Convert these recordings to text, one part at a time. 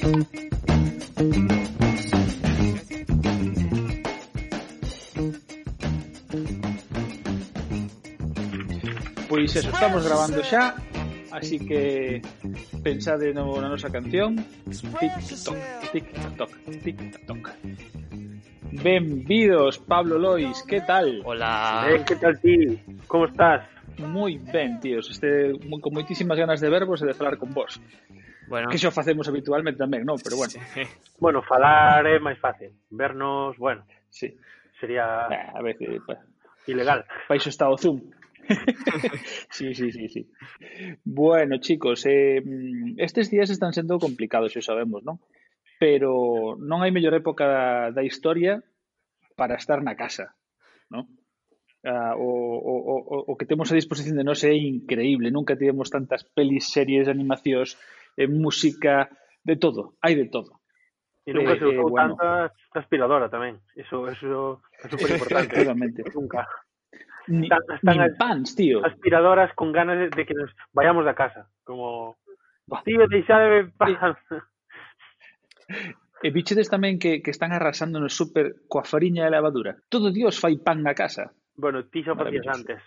Pois eso, estamos grabando xa Así que pensade no, na nosa canción Tic-toc, tic-toc, tic-toc Benvidos, Pablo Lois, que tal? Hola eh, Que tal ti? Como estás? Moi ben, tíos, este, con moitísimas ganas de verbos e de falar con vos Bueno. Que xo facemos habitualmente tamén, non? Pero bueno. Sí. Bueno, falar é máis fácil. Vernos, bueno. Sí. Sería... Ah, a veces... Pa... Ilegal. País está o Zoom. sí, sí, sí, sí. Bueno, chicos, eh, estes días están sendo complicados, xa sabemos, non? Pero non hai mellor época da historia para estar na casa, non? Ah, o, o, o, o que temos a disposición de nós é increíble. Nunca tivemos tantas pelis, series, animacións, Eh, música, de todo, hai de todo. E nunca eh, se usou eh, bueno. tanta aspiradora tamén. Eso, eso é super importante. Exactamente. nunca. Ni, están, están ni as, pans, tío. Aspiradoras con ganas de, de que nos vayamos da casa. Como, tío, deixade pans. E eh, bichedes tamén que, que están arrasando no super coa fariña e levadura. Todo Dios fai pan na casa. Bueno, ti xa facías antes.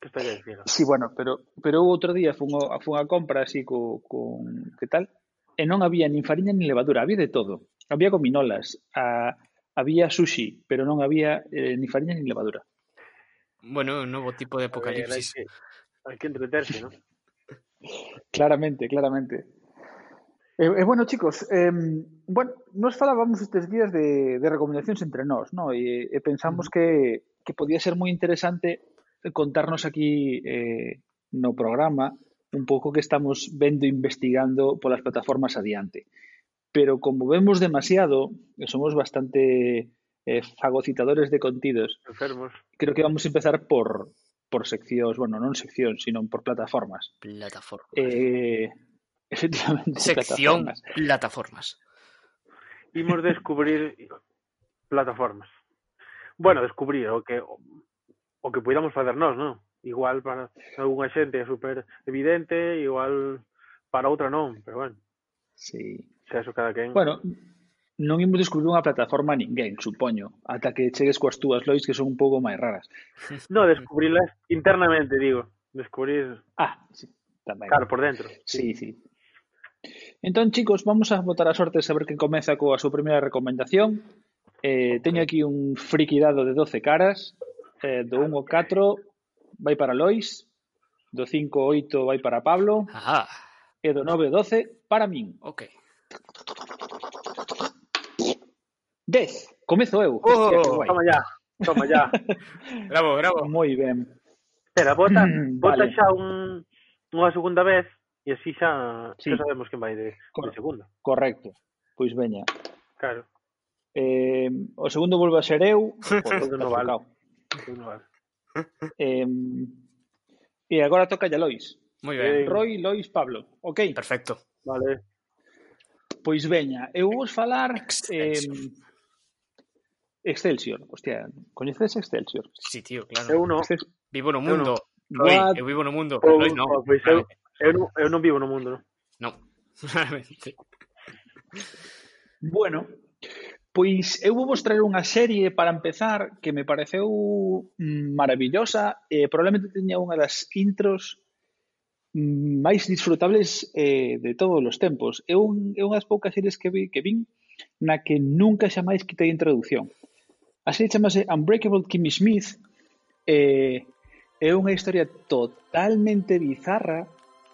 Que está dicindo? Sí, bueno, pero pero outro día fun, a, fun a compra así co, con que tal eh, e non había nin fariña nin levadura, había de todo. Había gominolas, a, había sushi, pero non había eh, ni fariña nin levadura. Bueno, un novo tipo de apocalipsis. Ver, hai, que, hai que entreterse, non? claramente, claramente. E, eh, eh, bueno, chicos, eh, bueno, nos falábamos estes días de, de recomendacións entre nós, no? e, e eh, pensamos que, que podía ser moi interesante contarnos aquí eh, no programa un pouco que estamos vendo e investigando polas plataformas adiante. Pero como vemos demasiado, e somos bastante eh, fagocitadores de contidos, Enfermos. creo que vamos a empezar por, por seccións, bueno, non seccións, sino por plataformas. Plataforma. Eh, efectivamente, Sección plataformas. plataformas. Imos descubrir plataformas. Bueno, descubrir o que o que poidamos facer nós, non? Igual para algunha xente é super evidente, igual para outra non, pero bueno. Sí. Se eso cada quen. Bueno, non imos descubrir unha plataforma a ninguén, supoño, ata que chegues coas túas lois que son un pouco máis raras. No, descubrilas internamente, digo. Descubrir... Ah, sí, tamén. Claro, por dentro. Sí, sí. sí. Entón, chicos, vamos a botar a sorte saber que comeza coa súa primeira recomendación. Eh, teño aquí un friki dado de 12 caras eh, do 1 ao 4 vai para Lois, do 5 ao 8 vai para Pablo Ajá. e do 9 ao 12 para min. Ok. 10. Comezo eu. Oh, Hostia, toma ya. Toma ya. bravo, bravo. Moi ben. Espera, bota, mm, bota vale. xa un, unha segunda vez e así xa, sí. xa sabemos que vai de, Cor de segunda. Correcto. Pois veña. Claro. Eh, o segundo volve a ser eu. Pois, no vale. Tocado. Pois non vale. Eh, e agora toca ya Lois. Moi ben. Eh, Roy, Lois, Pablo. Ok? Perfecto. Vale. Pois veña, eu vos falar eh, Excelsior. Excelsior. Hostia, coñeces Excelsior? Sí, tío, claro. Eu non. Vivo no eu mundo. Roy, What? eu vivo no mundo. Oh, Lois, no. oh, pois eu, Claramente. eu, non, eu non vivo no mundo, non? No. Claramente. Bueno, Pois eu vou vos traer unha serie para empezar que me pareceu mm, maravillosa e eh, probablemente teña unha das intros mm, máis disfrutables eh, de todos os tempos. É, un, é unhas poucas series que, vi, que vin na que nunca xa máis quitei introducción. A serie chamase Unbreakable Kimmy Smith eh, é unha historia totalmente bizarra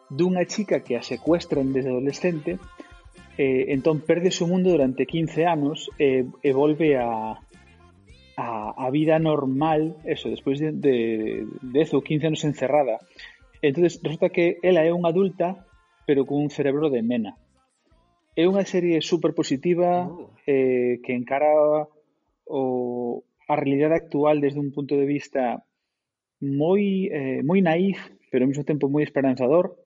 dunha chica que a secuestran desde adolescente eh, entón perde o mundo durante 15 anos e, e volve a, a, a vida normal, eso, despois de, de 10 ou 15 anos encerrada. entonces resulta que ela é unha adulta, pero cun cerebro de nena. É unha serie super positiva oh. eh, que encara o, a realidade actual desde un punto de vista moi eh, moi naif, pero ao mesmo tempo moi esperanzador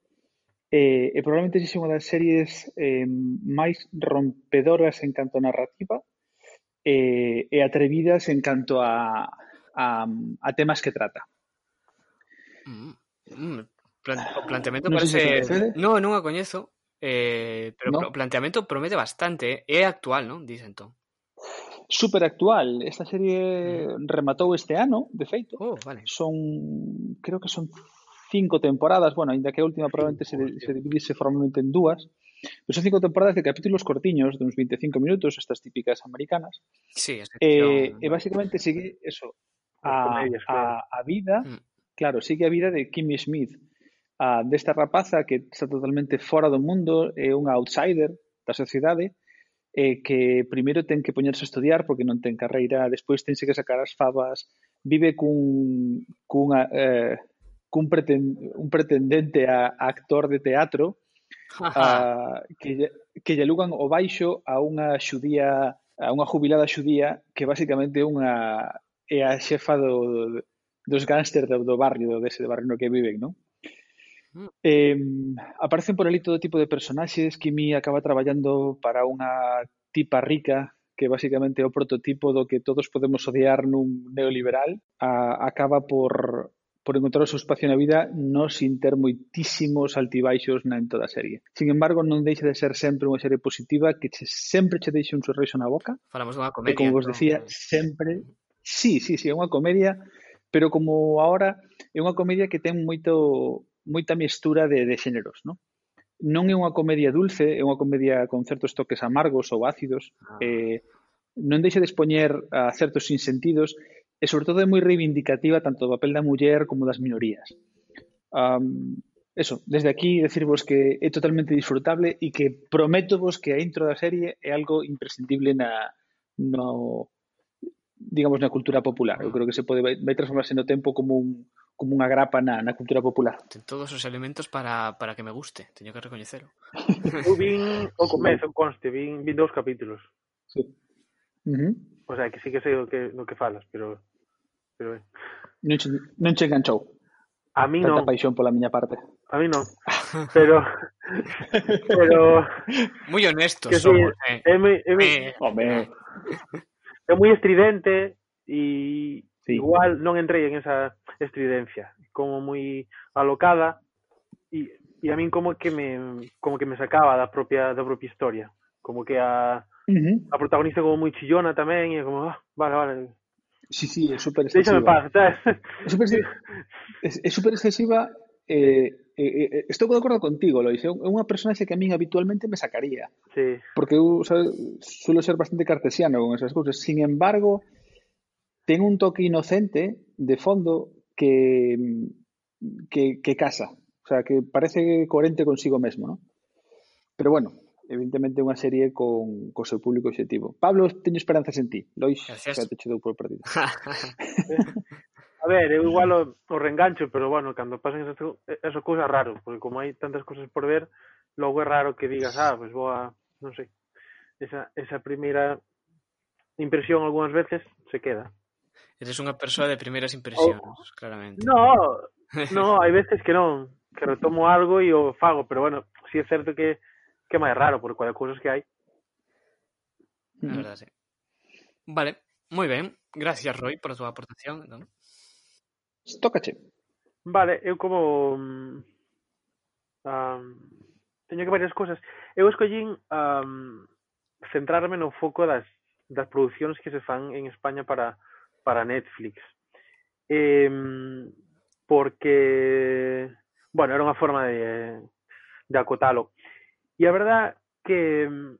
eh, e probablemente sexa unha das series eh, máis rompedoras en canto a narrativa eh, e atrevidas en canto a, a, a temas que trata. Mm, mm, plan, o planteamento non parece... No, non a coñezo, eh, pero no. o planteamento promete bastante. Eh. É actual, non? Dicen entón super actual. Esta serie mm. rematou este ano, de feito. Oh, vale. Son, creo que son cinco temporadas, bueno, ainda que a última probablemente se, se dividise formalmente en dúas, pero son cinco temporadas de capítulos cortiños, de uns 25 minutos, estas típicas americanas. Sí, eh, e eh, basicamente sigue eso, a, a, a vida, claro, sigue a vida de Kimmy Smith, a, desta rapaza que está totalmente fora do mundo, é unha outsider da sociedade, e que primeiro ten que poñerse a estudiar porque non ten carreira, despois tense que sacar as favas, vive cun, cunha, eh, cun preten, un pretendente a, a actor de teatro a, que, que lle alugan o baixo a unha xudía a unha jubilada xudía que basicamente unha é a xefa do, dos gángster do, do barrio, dese do barrio no que viven, non? Eh, aparecen por ali todo tipo de personaxes Kimi acaba traballando para unha tipa rica que basicamente é o prototipo do que todos podemos odiar nun neoliberal a, acaba por por encontrar o seu espacio na vida non sin ter moitísimos altibaixos na en toda a serie. Sin embargo, non deixa de ser sempre unha serie positiva que che, sempre che deixa un sorriso na boca. Falamos dunha comedia. E como vos decía, no... sempre... Sí, sí, sí, é unha comedia, pero como ahora é unha comedia que ten moito moita mistura de, de xéneros, non? Non é unha comedia dulce, é unha comedia con certos toques amargos ou ácidos, ah. eh, non deixa de expoñer a certos insentidos, e sobre todo é moi reivindicativa tanto do papel da muller como das minorías. Um, eso, desde aquí decirvos que é totalmente disfrutable e que prometo vos que a intro da serie é algo imprescindible na no digamos na cultura popular. Eu creo que se pode vai, vai transformarse no tempo como un como unha grapa na, na cultura popular. Ten todos os elementos para, para que me guste, teño que recoñecelo. Eu vin o comezo, conste, vin, vin dous capítulos. Sí. Uh -huh. O sea, que sí que sei do que, do que falas, pero Pero ben. Non che, non che enganchou. A mí Tanta non. paixón pola miña parte. A mí non. Pero pero moi honestos que somos, sí, eh. É moi é moi, eh. Home. É moi estridente e sí. igual non entrei en esa estridencia, como moi alocada e e a min como que me como que me sacaba da propia da propia historia, como que a uh -huh. a protagonista como moi chillona tamén e como, ah, vale, vale, sí, sí, super déxame excesiva. é super excesiva eh, eh, eh, estou de acordo contigo, Lois. É un- é unha personaxe que a min habitualmente me sacaría. Sí, porque eu sabe, suelo ser bastante cartesiano con esas cousas. Sin embargo, ten un toque inocente de fondo que, que, que casa. O sea, que parece coherente consigo mesmo, ¿no? Pero bueno, evidentemente unha serie con, co seu público objetivo. Pablo, teño esperanzas en ti. Lois, xa te che dou por perdido. A ver, eu igual o, o reengancho, pero bueno, cando pasan esas, esas cousas raro, porque como hai tantas cousas por ver, logo é raro que digas, ah, pois pues vou a, non sei, esa, esa primeira impresión algunhas veces se queda. Eres unha persoa de primeiras impresións, oh, claramente. No, no, hai veces que non, que retomo algo e o fago, pero bueno, si sí é certo que que é máis raro, porque coa cousas que hai... Na verdade, sí. Vale, moi ben. Gracias, Roy, por a túa aportación. Non? Tócache. Vale, eu como... Um, teño que varias cousas. Eu escollín um, centrarme no foco das, das producións que se fan en España para, para Netflix. Eh, porque, bueno, era unha forma de, de acotalo. E a verdad que mm,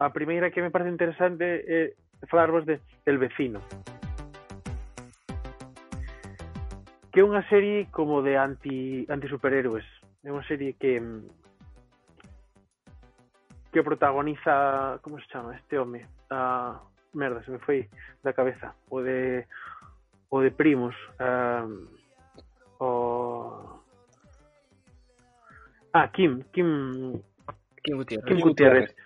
a primeira que me parece interesante é falarvos de El Vecino. que é unha serie como de anti, anti superhéroes. É unha serie que mm, que protagoniza, como se chama este home? Ah, merda, se me foi da cabeza. O de o de Primos, ah, o Ah, Kim, Kim Kim Gutiérrez. Kim Gutiérrez.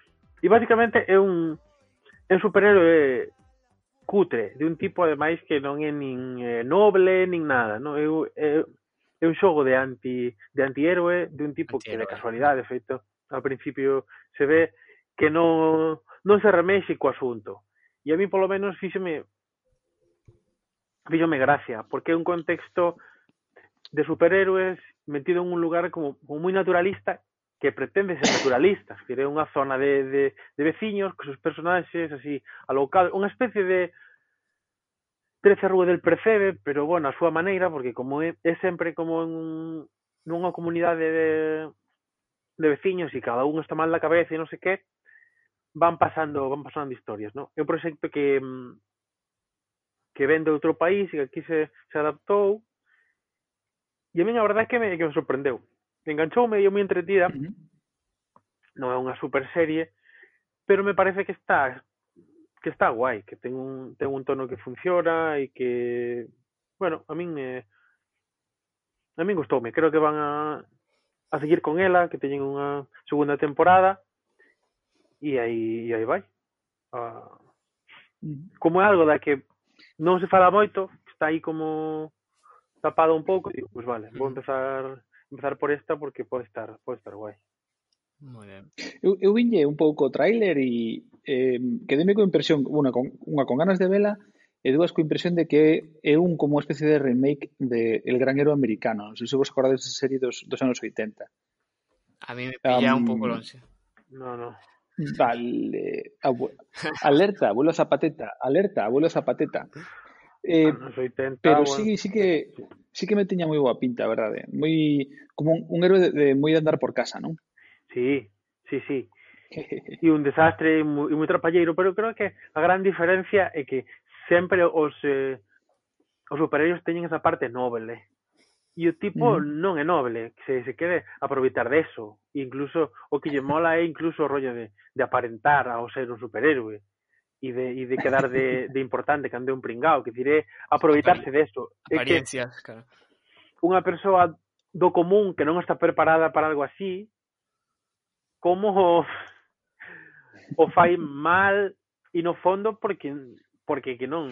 E basicamente é un é un superhéroe cutre, de un tipo ademais que non é nin eh, noble, nin nada, non? É, é, é un xogo de anti de antihéroe de un tipo que de casualidade, de feito, ao principio se ve que non non se remexe co asunto. E a mí polo menos fíxome fíxome gracia, porque é un contexto de superhéroes metido en un lugar como, como moi naturalista que pretende ser naturalista, que é unha zona de, de, de veciños, que os personaxes así alocados, unha especie de Trece Rúa del Percebe, pero bueno, a súa maneira, porque como é, é sempre como en, nunha comunidade de, de veciños e cada un está mal da cabeza e non sei que, van pasando van pasando historias, non? É un proxecto que que ven de outro país e que aquí se, se adaptou e a mí a verdade é que me, que me sorprendeu enganchoume e moi entretida. Uh -huh. Non é unha super serie, pero me parece que está que está guai, que ten un ten un tono que funciona e que bueno, a min eh, a min gustoume, creo que van a a seguir con ela, que teñen unha segunda temporada e aí e aí vai. Uh, como é algo da que non se fala moito, está aí como tapado un pouco, digo, pois pues vale, vou empezar empezar por esta porque pode estar, pode estar guai. Moi ben. Eu, eu vinlle un pouco o tráiler e eh, quedeme con impresión, unha con, unha con ganas de vela e dúas con impresión de que é un como especie de remake de El Gran Héroe Americano. Non sei se vos acordades desa serie dos, dos anos 80. A mí me pilla um, un pouco longe. No, no. Vale. Abu alerta, abuelo Zapateta. Alerta, abuelo Zapateta. Eh, anos 80, pero bueno. sí, sí que sí que me tiña moi boa pinta, verdade? Moi como un, un héroe de, de moi de andar por casa, non? Sí, sí, sí. E un desastre e moi, moi trapalleiro, pero creo que a gran diferencia é que sempre os eh, os superhéroes teñen esa parte noble. E o tipo uh -huh. non é noble, que se, se quede aproveitar deso. E incluso o que lle mola é incluso o rollo de, de aparentar ao ser un superhéroe e de, e de quedar de, de importante cando é un pringao, que diré aproveitarse desto. Apariencias, é que claro. Unha persoa do común que non está preparada para algo así, como o, o fai mal e no fondo porque porque que non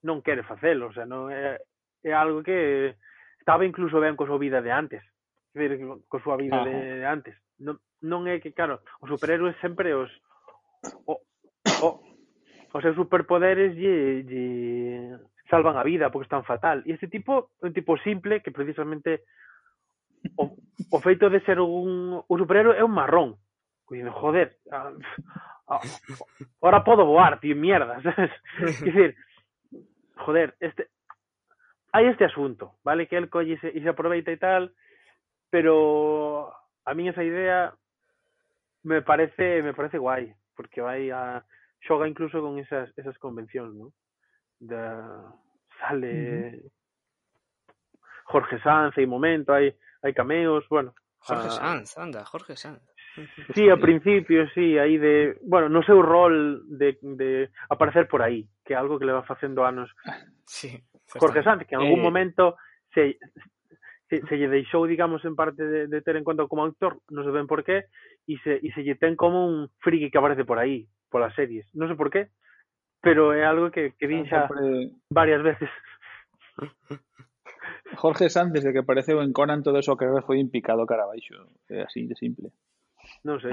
non quere facelo, o sea, non é, é algo que estaba incluso ben co súa vida de antes, decir, co súa vida de, de antes. Non, non é que, claro, os superhéroes sempre os o, o, os seus superpoderes lle, lle salvan a vida porque están fatal. E este tipo é un tipo simple que precisamente o, o feito de ser un, un superhéroe é un marrón. Cuidado, joder, a, a, ahora podo voar, tío, mierda, sabes? Es decir, joder, este hai este asunto, vale? Que el colle se, e se aproveita e tal, pero a mí esa idea me parece me parece guai, porque vai a xoga incluso con esas, esas convencións, sale uh -huh. Jorge Sanz hai momento, hai, hai cameos, bueno. Jorge a... Sanz, anda, Jorge Sanz. Sí, ao principio, sí, aí de, bueno, no seu rol de, de aparecer por aí, que é algo que le va facendo anos. Sí. Jorge Sanz, que en algún eh... momento se, se, se lle deixou, digamos, en parte de, de ter en conta como actor, non se ven por qué, e se, e se lle ten como un friki que aparece por aí, polas series. Non sei por qué, pero é algo que, que vin xa ah, Sempre... varias veces. Jorge Sanz, desde que apareceu en Conan, todo eso que foi impicado cara abaixo. É así de simple. Non sei.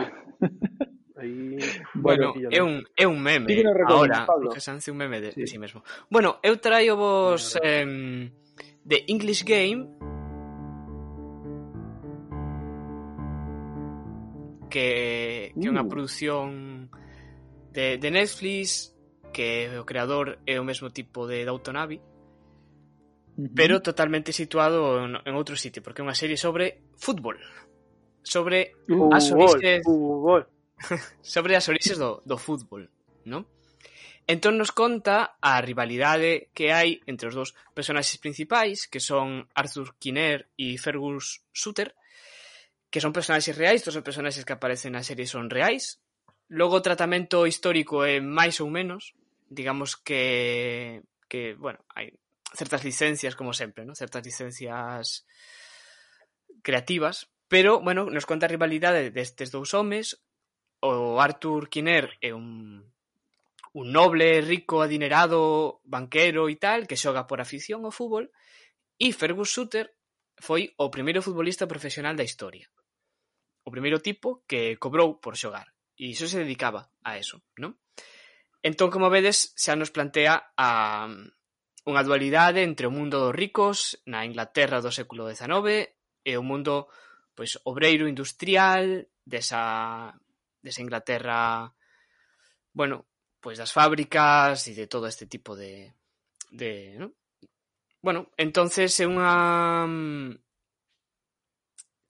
Aí... Bueno, é un, é un meme. Sí ahora, Jorge Sanz é un meme de, sí. de sí mesmo. Bueno, eu traio vos eh, de English Game que, que é unha uh. produción de, de Netflix, que o creador é o mesmo tipo de Downton Abbey, uh -huh. pero totalmente situado en, en outro sitio, porque é unha serie sobre fútbol, sobre uh, as orixes... Uh, sobre as orixes do, do fútbol, non? Entón nos conta a rivalidade que hai entre os dous personaxes principais, que son Arthur Kinner e Fergus Sutter, que son personaxes reais, todos os personaxes que aparecen na serie son reais, Logo o tratamento histórico é máis ou menos, digamos que que, bueno, hai certas licencias como sempre, ¿no? Certas licencias creativas, pero bueno, nos conta a rivalidade destes dous homes, o Arthur Quiner é un un noble, rico, adinerado, banquero e tal, que xoga por afición ao fútbol, e Fergus Suter foi o primeiro futbolista profesional da historia. O primeiro tipo que cobrou por xogar e iso se dedicaba a eso, non? Entón, como vedes, xa nos plantea a unha dualidade entre o mundo dos ricos na Inglaterra do século XIX e o mundo pois obreiro industrial desa desa Inglaterra bueno, pois das fábricas e de todo este tipo de de, ¿no? Bueno, entonces é unha um,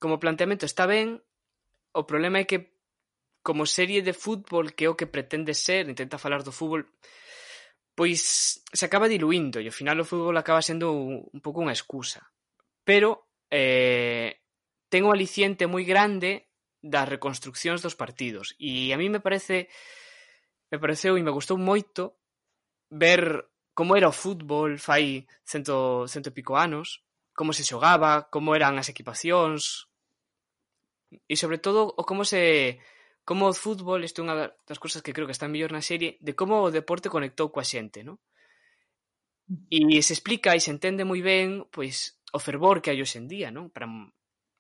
como planteamento está ben, o problema é que como serie de fútbol que é o que pretende ser, intenta falar do fútbol, pois se acaba diluindo e ao final o fútbol acaba sendo un, un pouco unha excusa. Pero eh, ten un aliciente moi grande das reconstruccións dos partidos e a mí me parece me pareceu e me gustou moito ver como era o fútbol fai cento, cento e pico anos, como se xogaba, como eran as equipacións, e sobre todo o como se como o fútbol, isto é unha das cousas que creo que está mellor na serie, de como o deporte conectou coa xente, non? E se explica e se entende moi ben pois o fervor que hai hoxe en día, non? Para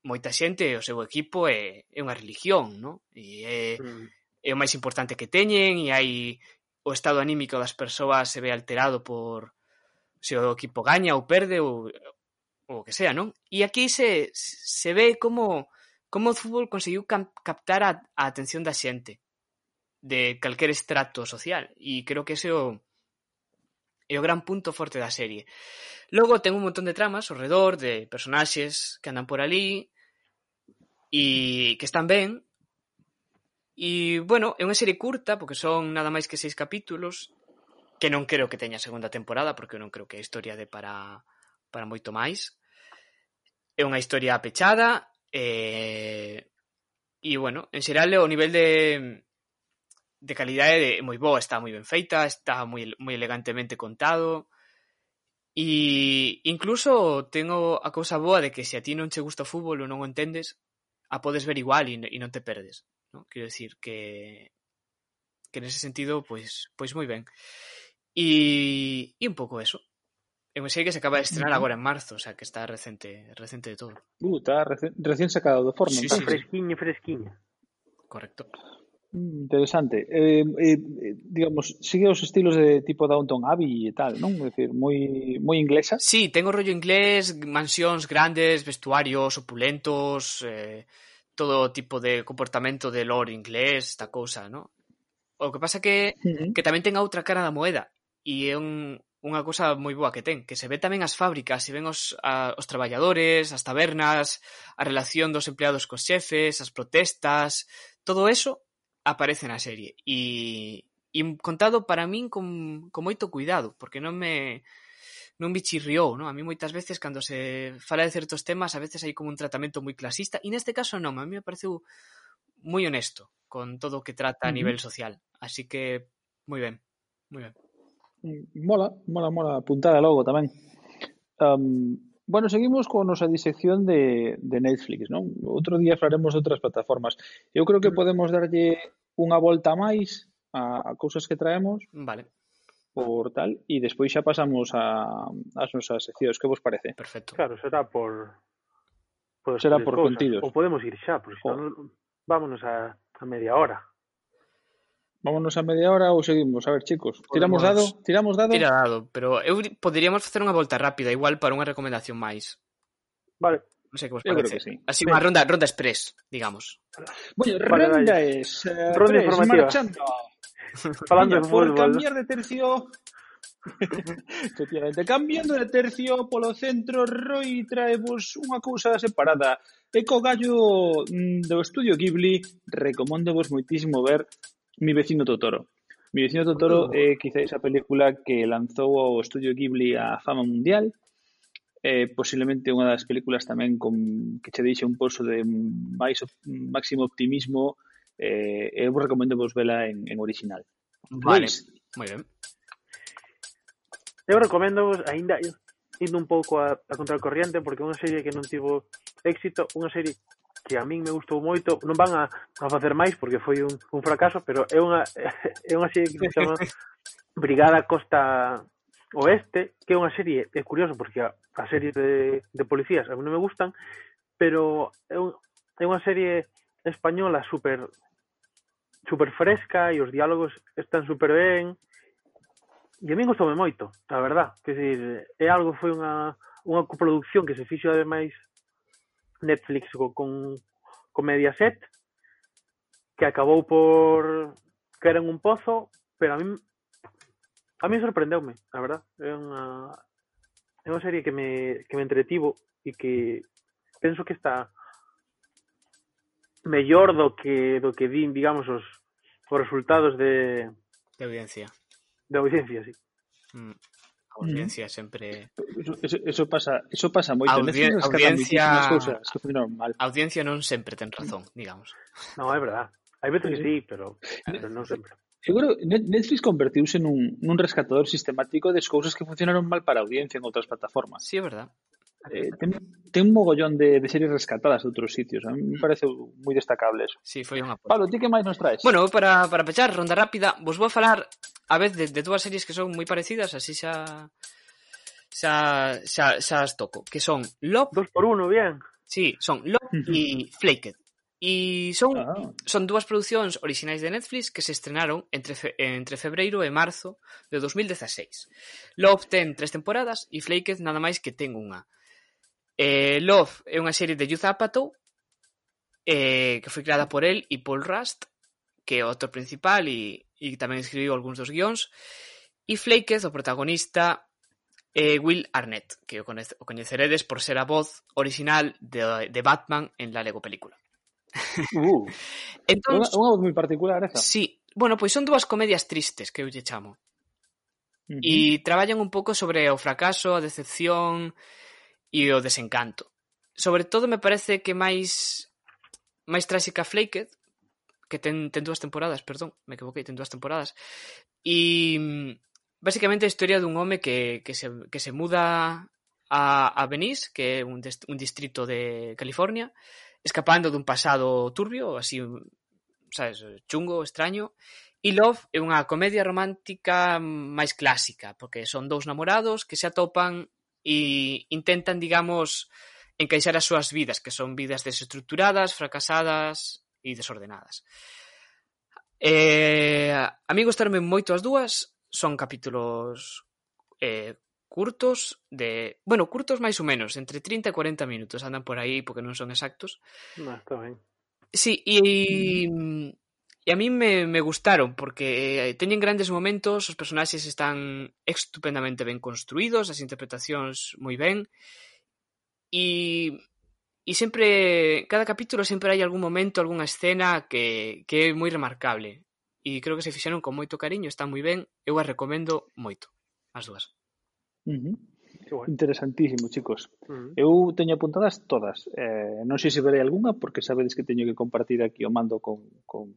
moita xente o seu equipo é, é unha religión, non? E é, mm. é o máis importante que teñen e hai o estado anímico das persoas se ve alterado por se o equipo gaña ou perde ou o que sea, non? E aquí se, se ve como Como o fútbol conseguiu captar a, a atención da xente de calquer estrato social e creo que ese é o é o gran punto forte da serie. Logo ten un montón de tramas ao redor de personaxes que andan por ali e que están ben. E, bueno, é unha serie curta, porque son nada máis que seis capítulos, que non creo que teña segunda temporada, porque non creo que a historia de para, para moito máis. É unha historia pechada, Eh, e, e bueno, en xeral o nivel de de calidade é moi boa, está moi ben feita, está moi, moi elegantemente contado e incluso tengo a cousa boa de que se a ti non che gusta o fútbol ou non o entendes, a podes ver igual e, e non te perdes. ¿no? Quero decir que que nese sentido, pois, pois moi ben. E, e un pouco eso. É unha serie que se acaba de estrenar agora en marzo, o sea, que está recente, recente de todo. Uh, está reci recién sacado do forno. Sí, está sí, fresquiño, fresquiña. fresquiño. Correcto. Interesante. Eh, eh, eh digamos, sigue os estilos de tipo Downton Abbey e tal, non? É dicir, moi moi inglesa. Sí, tengo rollo inglés, mansións grandes, vestuarios opulentos, eh, todo tipo de comportamento de lore inglés, esta cousa, non? O que pasa que, uh -huh. que tamén ten outra cara da moeda e é un, unha cousa moi boa que ten, que se ve tamén as fábricas, se ven os, a, os traballadores, as tabernas, a relación dos empleados cos xefes, as protestas, todo eso aparece na serie e, e contado para min con, con moito cuidado, porque non me non me chirriou, non? A mí moitas veces cando se fala de certos temas, a veces hai como un tratamento moi clasista e neste caso non, a mí me pareceu moi honesto con todo o que trata a nivel social. Así que moi ben, moi ben. Mola, mola, mola, apuntada logo tamén. Um, bueno, seguimos con nosa disección de, de Netflix, non? Outro día falaremos de outras plataformas. Eu creo que podemos darlle unha volta máis a, a cousas que traemos. Vale. Por tal, e despois xa pasamos a, as nosas seccións. Que vos parece? Perfecto. Claro, será por... por será por cosas. contidos. Ou podemos ir xa, porque oh. non, vámonos a, a media hora. Vámonos a media hora ou seguimos? A ver, chicos, tiramos dado? Tiramos dado? Tira dado, pero eu poderíamos facer unha volta rápida igual para unha recomendación máis. Vale. Non sei que vos parece. Eu creo que sí. Así unha ronda, ronda express, digamos. Bueno, vale, ronda vale. es uh, ronda tres, informativa. marchando. Falando de fútbol. Por cambiar de tercio Efectivamente, cambiando de tercio polo centro, Roy traevos unha cousa separada. E co gallo mm, do Estudio Ghibli, recomendo vos moitísimo ver Mi vecino Totoro. Mi vecino Totoro é eh, quizá esa película que lanzou o estudio Ghibli a fama mundial. Eh, posiblemente unha das películas tamén con que che deixa un pozo de máis máximo optimismo eh, eu vos recomendo vos vela en, en original. Vale, moi ben. Eu recomendo vos aínda indo un pouco a, a contracorriente porque é unha serie que non tivo éxito, unha serie que a min me gustou moito, non van a, a facer máis porque foi un, un fracaso, pero é unha é unha serie que se chama Brigada Costa Oeste, que é unha serie, é curioso porque a, a serie de, de policías a mí non me gustan, pero é, un, é unha serie española super super fresca e os diálogos están super ben. E a mí gustoume moito, a verdad. Que decir, é algo foi unha, unha coproducción que se fixo ademais Netflix con, con Mediaset que acabou por caer en un pozo, pero a mí a mí sorprendeume, a verdad. É unha é unha serie que me que me entretivo e que penso que está mellor do que do que din, digamos, os os resultados de de audiencia. De audiencia, sí. Mm. Audiencia sempre... Eso, eso, eso pasa, eso pasa moito. Audien- audiencia- que mal. A audiencia non sempre ten razón, digamos. No, é verdad. Hai veces que Sí. pero, pero non sempre. Eu creo que Net- Netflix convertiuse nun, nun rescatador sistemático das cousas que funcionaron mal para a audiencia en outras plataformas. Sí, é verdad. Eh, ten, ten un mogollón de, de series rescatadas de outros sitios. A mí me mm. parece moi destacable eso. Sí, foi unha apoio. Pablo, ti que máis nos traes? Bueno, para, para pechar, ronda rápida, vos vou a falar a vez de, de dúas series que son moi parecidas, así xa xa, xa, xa as toco, que son Love Dos por uno, bien. Sí, son Love uh -huh. e Flaked. E son, ah. son dúas producións orixinais de Netflix que se estrenaron entre, fe, entre febreiro e marzo de 2016. Love ten tres temporadas e Flaked nada máis que ten unha. Eh, Love é unha serie de Youth Apatow eh, que foi creada por el e Paul Rust, que é o autor principal e, e tamén escribiu algúns dos guións. E Flakez, o protagonista, é eh, Will Arnett, que o, conece, o coñeceredes por ser a voz original de, de Batman en la Lego película. Uh, entón, unha, unha voz moi particular esa. Sí, bueno, pois son dúas comedias tristes que eu lle chamo. Uh -huh. E traballan un pouco sobre o fracaso, a decepción, e o desencanto. Sobre todo me parece que máis máis tráxica Flaked, que ten, ten dúas temporadas, perdón, me equivoquei, ten dúas temporadas. E mm, basicamente a historia dun home que, que, se, que se muda a, a Venice, que é un, dest, un distrito de California, escapando dun pasado turbio, así, sabes, chungo, extraño, E Love é unha comedia romántica máis clásica, porque son dous namorados que se atopan e intentan, digamos, encaixar as súas vidas, que son vidas desestructuradas, fracasadas e desordenadas. Eh, a mí gustarme moito as dúas, son capítulos eh, curtos de, bueno, curtos máis ou menos, entre 30 e 40 minutos, andan por aí porque non son exactos. No, está ben. Sí, e mm. E a min me, me gustaron, porque eh, teñen grandes momentos, os personaxes están estupendamente ben construídos, as interpretacións moi ben, e, e sempre, cada capítulo sempre hai algún momento, algunha escena que, que é moi remarcable, e creo que se fixeron con moito cariño, está moi ben, eu as recomendo moito, as dúas. Uh -huh. Bueno. Interesantísimo, chicos. Uh -huh. Eu teño apuntadas todas. Eh, non sei se verei algunha porque sabedes que teño que compartir aquí o mando con, con,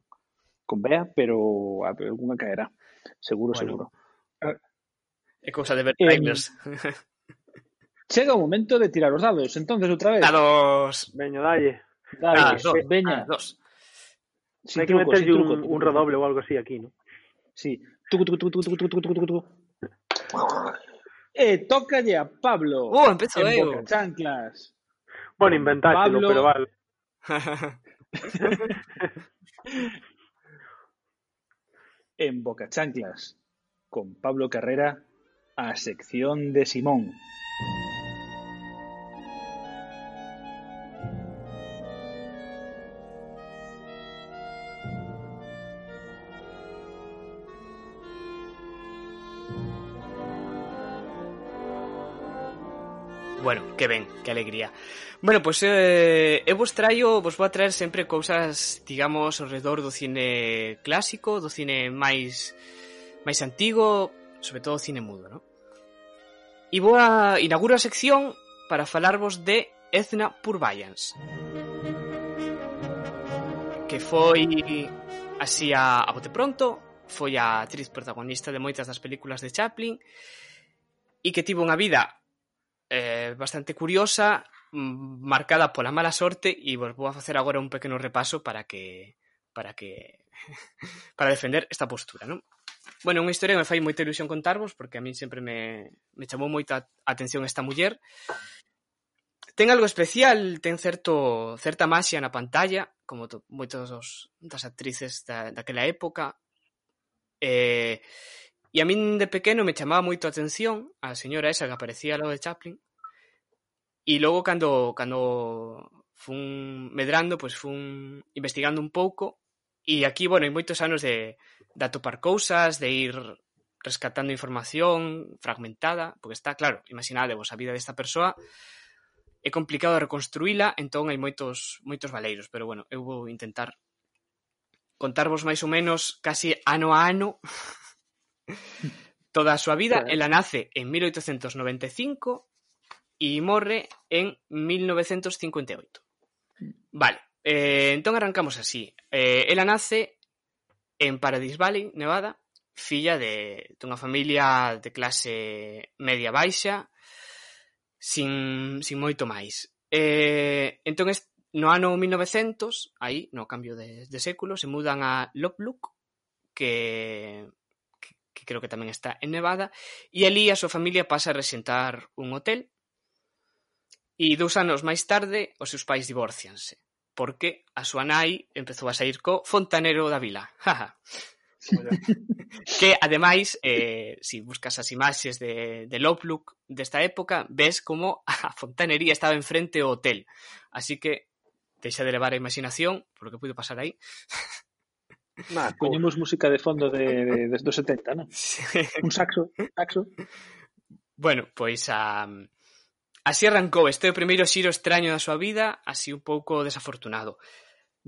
con Bea, pero alguna caerá. Seguro, seguro. Es cosa de ver em, trailers. Llega un momento de tirar los dados. Entonces, otra vez. Dados. Venga, dale. Dale, ah, dos. Veña. Ah, dos. Hay que meter un, redoble o algo así aquí, ¿no? Sí. Eh, toca ya Pablo. Uh, ¡Oh, empezó en Boca chanclas. Bueno, inventártelo, pero vale. En Boca Chanclas. Con Pablo Carrera, a sección de Simón. bueno, que ben, que alegría. Bueno, pois pues, eh, eu vos traio, vos vou a traer sempre cousas, digamos, ao redor do cine clásico, do cine máis máis antigo, sobre todo cine mudo, ¿no? E vou a inauguro a sección para falarvos de Ezna Purbayans. Que foi así a, a bote pronto, foi a actriz protagonista de moitas das películas de Chaplin e que tivo unha vida eh, bastante curiosa, mm, marcada pola mala sorte e vos vou a facer agora un pequeno repaso para que para que para defender esta postura, non? Bueno, unha historia que me fai moita ilusión contarvos porque a min sempre me, me chamou moita atención esta muller. Ten algo especial, ten certo certa maxia na pantalla, como to, moitas dos, das actrices da, daquela época. Eh, E a min de pequeno me chamaba moito a atención a señora esa que aparecía ao lado de Chaplin. E logo cando cando fun medrando, pois fun investigando un pouco e aquí, bueno, hai moitos anos de, de atopar cousas, de ir rescatando información fragmentada, porque está, claro, imaginadevos a vida desta persoa, é complicado reconstruíla, entón hai moitos moitos valeiros, pero bueno, eu vou intentar contarvos máis ou menos casi ano a ano Toda a súa vida, ela nace en 1895 e morre en 1958. Vale, eh, entón arrancamos así. Eh, ela nace en Paradise Valley, Nevada, filla de dunha familia de clase media baixa, sin, sin moito máis. Eh, entón, no ano 1900, aí, no cambio de, de século, se mudan a Loplook, que que creo que tamén está en Nevada, e ali a súa familia pasa a resentar un hotel, e dous anos máis tarde os seus pais divorcianse, porque a súa nai empezou a sair co fontanero da vila. Que ademais, eh, si buscas as imaxes de, de Outlook desta época, ves como a fontanería estaba enfrente ao hotel. Así que deixa de levar a imaginación, por lo que puido pasar aí. Nah, Poñemos música de fondo de, de, de dos 70, non? Sí. Un saxo, saxo. Bueno, pois a... Así arrancou este o primeiro xiro extraño da súa vida, así un pouco desafortunado.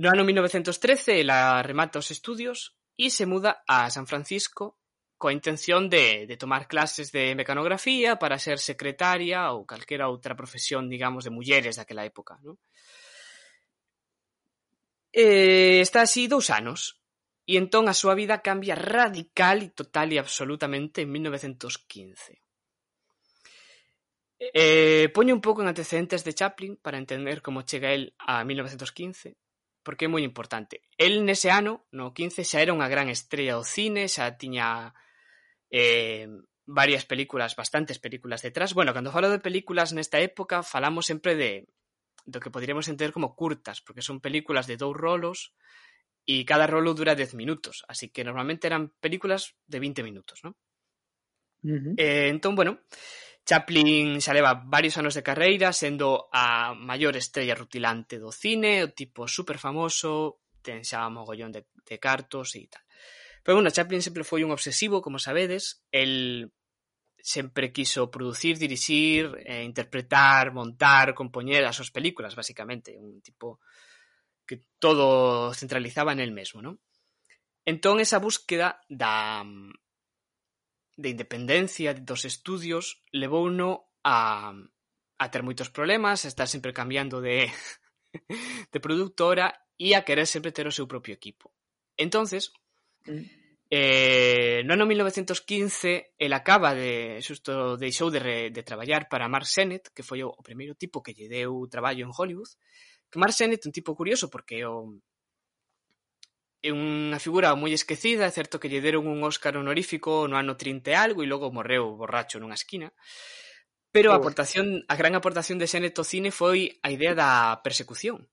No ano 1913 ela remata os estudios e se muda a San Francisco coa intención de, de tomar clases de mecanografía para ser secretaria ou calquera outra profesión, digamos, de mulleres daquela época. ¿no? Eh, está así dous anos. E entón a súa vida cambia radical e total e absolutamente en 1915. Eh, poño un pouco en antecedentes de Chaplin para entender como chega el a 1915, porque é moi importante. El nese ano, no 15, xa era unha gran estrella do cine, xa tiña eh, varias películas, bastantes películas detrás. Bueno, cando falo de películas nesta época, falamos sempre de do que poderíamos entender como curtas, porque son películas de dous rolos, y cada rolo dura 10 minutos, así que normalmente eran películas de 20 minutos, ¿no? Uh -huh. eh, entón, bueno, Chaplin xa leva varios anos de carreira sendo a maior estrella rutilante do cine, o tipo super famoso, ten xa mogollón de, de cartos e tal. Pero bueno, Chaplin sempre foi un obsesivo, como sabedes, el sempre quiso producir, dirixir, eh, interpretar, montar, compoñer as súas películas, basicamente, un tipo que todo centralizaba en el mesmo, non? Entón, esa búsqueda da de independencia dos estudios levouno a, a ter moitos problemas, a estar sempre cambiando de, de productora e a querer sempre ter o seu propio equipo. Entonces, mm. eh, no ano 1915, el acaba de, xusto, deixou de, re, de traballar para Mark Sennett, que foi o, o primeiro tipo que lle deu traballo en Hollywood, Que Mark Sennett é un tipo curioso porque o é unha figura moi esquecida, é certo que lle deron un Óscar honorífico no ano 30 e algo e logo morreu borracho nunha esquina. Pero a aportación, a gran aportación de Sennett ao cine foi a idea da persecución.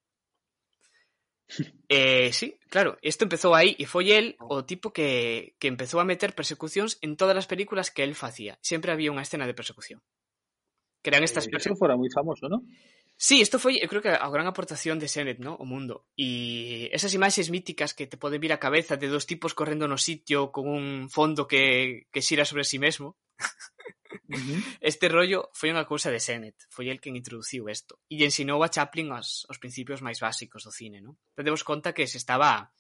Eh, sí, claro, isto empezou aí e foi el oh. o tipo que, que empezou a meter persecucións en todas as películas que el facía. Sempre había unha escena de persecución. Que eran estas eh, persecucións. fora moi famoso, non? Sí, isto foi, eu creo que a gran aportación de Sennett, no? o mundo. E esas imaxes míticas que te poden vir a cabeza de dos tipos correndo no sitio con un fondo que, que xira sobre si sí mesmo. Uh -huh. Este rollo foi unha cousa de Sennett, foi el quen introduciu isto e ensinou a Chaplin os, os principios máis básicos do cine, no? Tendemos conta que se estaba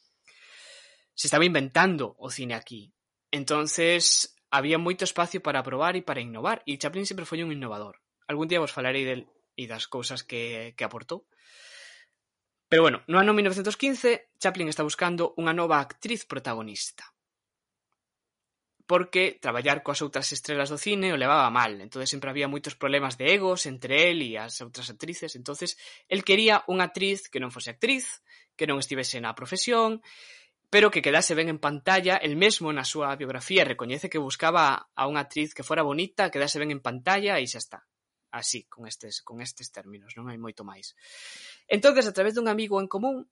se estaba inventando o cine aquí. Entonces, había moito espacio para probar e para innovar e Chaplin sempre foi un innovador. Algún día vos falarei del, e das cousas que, que aportou. Pero bueno, no ano 1915, Chaplin está buscando unha nova actriz protagonista. Porque traballar coas outras estrelas do cine o levaba mal, entonces sempre había moitos problemas de egos entre el e as outras actrices, entonces el quería unha actriz que non fose actriz, que non estivese na profesión, pero que quedase ben en pantalla, el mesmo na súa biografía recoñece que buscaba a unha actriz que fora bonita, quedase ben en pantalla e xa está así, con estes, con estes términos, non hai moito máis. Entonces, a través dun amigo en común,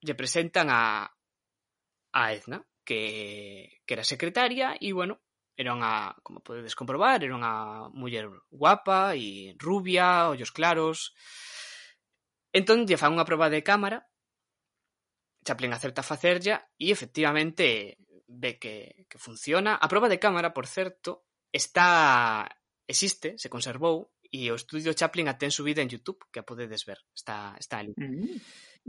lle presentan a, a Edna, que, que era secretaria, e, bueno, era unha, como podedes comprobar, era unha muller guapa e rubia, ollos claros. Entón, lle fan unha proba de cámara, Chaplin acerta a facerlla e efectivamente ve que, que funciona. A proba de cámara, por certo, está existe, se conservou, E o estudio Chaplin a ten subida en YouTube, que a podedes ver, está, está ali. Mm,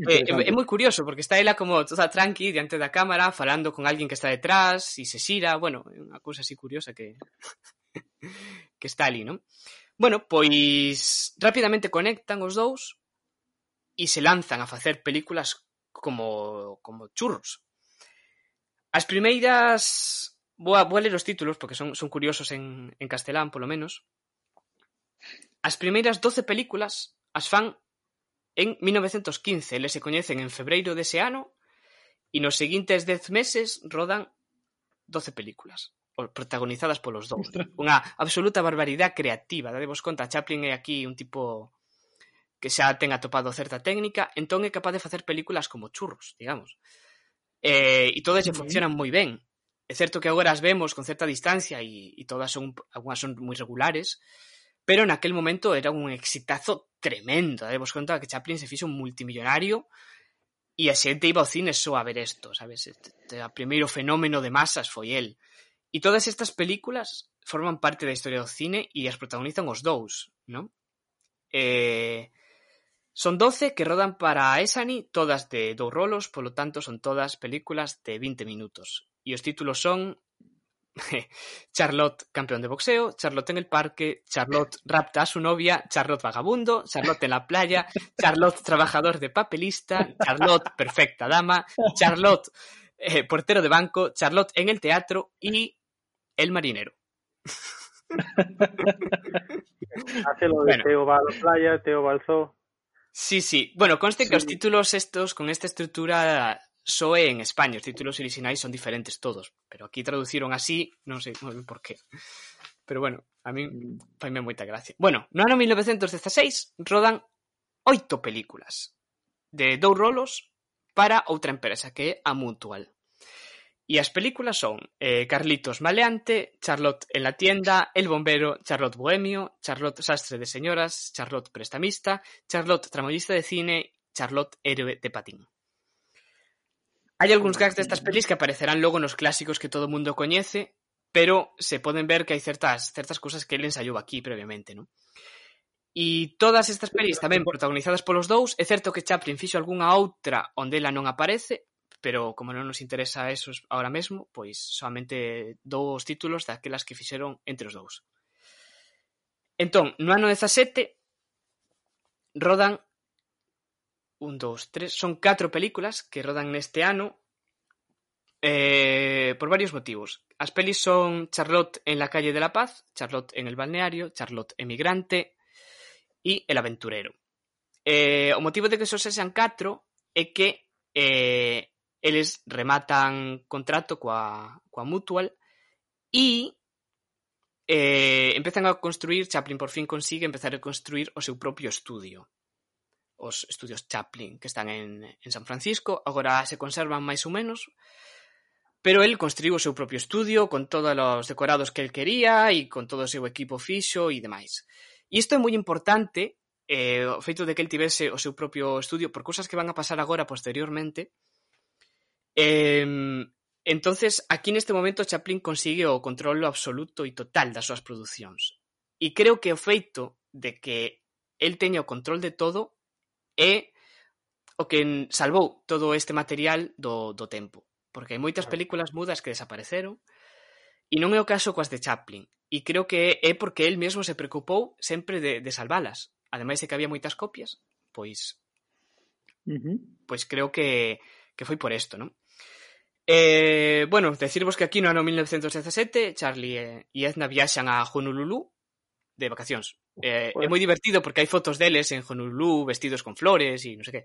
é, é, é moi curioso, porque está ela como toda tranqui diante da cámara, falando con alguén que está detrás, e se xira, bueno, é unha cousa así curiosa que, que está ali, non? Bueno, pois rapidamente conectan os dous e se lanzan a facer películas como, como churros. As primeiras... Vou a, vou a ler os títulos porque son, son curiosos en, en castelán, polo menos. As primeiras doce películas as fan en mil novecentos quince, eles se coñecen en febreiro dese ano e nos seguintes dez meses rodan doce películas protagonizadas polos dous. Unha absoluta barbaridade creativa. Dadevos conta, Chaplin é aquí un tipo que xa ten atopado certa técnica, entón é capaz de facer películas como churros, digamos. Eh, e todas lle funcionan moi ben. É certo que agora as vemos con certa distancia e, e todas son, algunhas son moi regulares, pero naquel momento era un exitazo tremendo. Debemos conta que Chaplin se fixo un multimillonario e a xente iba ao cine só a ver isto, sabes? O primeiro fenómeno de masas foi el. E todas estas películas forman parte da historia do cine e as protagonizan os dous, non? Eh, son 12 que rodan para a Esani, todas de dous rolos, polo tanto son todas películas de 20 minutos. E os títulos son Charlotte, campeón de boxeo, Charlotte en el parque, Charlotte rapta a su novia, Charlotte vagabundo, Charlotte en la playa, Charlotte trabajador de papelista, Charlotte perfecta dama, Charlotte eh, portero de banco, Charlotte en el teatro y el marinero. Hace lo de Bueno. Teo va a la playa, Teo va al zoo. Sí, sí. Bueno, conste que os Sí. títulos estos, con esta estructura, só é en España, os títulos orixinais son diferentes todos, pero aquí traduciron así, non sei moi ben por qué. Pero bueno, a min faime moita gracia. Bueno, no ano 1916 rodan oito películas de dous rolos para outra empresa que é a Mutual. E as películas son eh, Carlitos Maleante, Charlotte en la tienda, El bombero, Charlotte Bohemio, Charlotte Sastre de Señoras, Charlotte Prestamista, Charlotte Tramoyista de Cine, Charlotte Héroe de Patín. Hai algúns gags destas pelis que aparecerán logo nos clásicos que todo mundo coñece, pero se poden ver que hai certas certas cousas que el ensaiou aquí previamente, non? E todas estas pelis tamén protagonizadas polos dous, é certo que Chaplin fixo algunha outra onde ela non aparece, pero como non nos interesa eso ahora mesmo, pois solamente dou os títulos daquelas que fixeron entre os dous. Entón, no ano 17 rodan un, dous, tres, son catro películas que rodan neste ano eh, por varios motivos. As pelis son Charlotte en la calle de la paz, Charlotte en el balneario, Charlotte emigrante e El aventurero. Eh, o motivo de que só sexan catro é que eh, eles rematan contrato coa, coa Mutual e eh, empezan a construir, Chaplin por fin consigue empezar a construir o seu propio estudio os estudios Chaplin que están en, en San Francisco, agora se conservan máis ou menos, pero el construiu o seu propio estudio con todos os decorados que el quería e con todo o seu equipo fixo e demais. E isto é moi importante eh, o feito de que el tivese o seu propio estudio por cousas que van a pasar agora posteriormente. Eh, entonces, aquí neste momento Chaplin consigue o controlo absoluto e total das súas producións. E creo que o feito de que el teña o control de todo é o que salvou todo este material do, do tempo. Porque hai moitas películas mudas que desapareceron e non é o caso coas de Chaplin. E creo que é porque el mesmo se preocupou sempre de, de salvalas. Ademais de que había moitas copias, pois... Uh -huh. Pois creo que, que foi por isto, non? Eh, bueno, decirvos que aquí no ano 1917 Charlie e Edna viaxan a Honolulu de vacacións. Eh, é Joder. moi divertido porque hai fotos deles en Honolulu vestidos con flores e non sei que.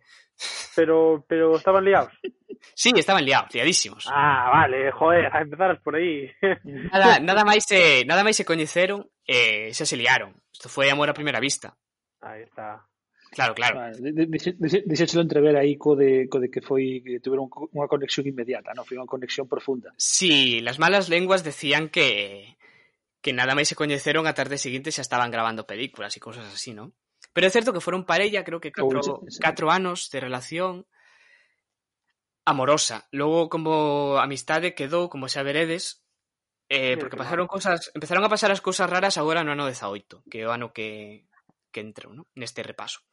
Pero, pero estaban liados. Sí, estaban liados, liadísimos. Ah, vale, joder, a empezaras por aí. Nada, nada máis se, nada máis se coñeceron e xa se liaron. Isto foi amor a primeira vista. Ahí está. Claro, claro. Vale, de- de- Dixéchelo entrever aí co de, co de que foi que tiveron unha conexión inmediata, non? Foi unha conexión profunda. Sí, las malas lenguas decían que que nada máis se coñeceron a tarde seguinte xa estaban grabando películas e cousas así, non? Pero é certo que foron parella, creo que catro, oh, sí. catro anos de relación amorosa. Logo, como amistade, quedou, como xa veredes, eh, porque pasaron cosas, empezaron a pasar as cousas raras agora no ano 18, que é o ano que, que entrou, no? neste repaso.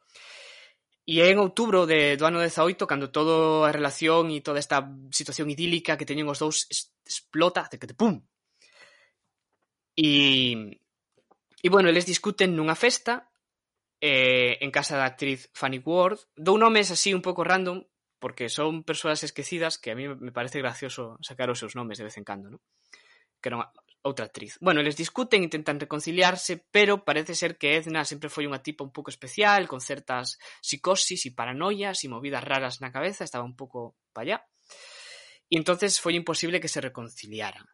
E é en outubro de, do ano 18 cando toda a relación e toda esta situación idílica que teñen os dous explota, de que te pum, E, e bueno, eles discuten nunha festa eh, en casa da actriz Fanny Ward. Dou nomes así un pouco random, porque son persoas esquecidas que a mí me parece gracioso sacar os seus nomes de vez en cando, ¿no? que era unha, outra actriz. Bueno, eles discuten, intentan reconciliarse, pero parece ser que Edna sempre foi unha tipa un pouco especial, con certas psicosis e paranoias e movidas raras na cabeza, estaba un pouco pa allá. E entonces foi imposible que se reconciliaran.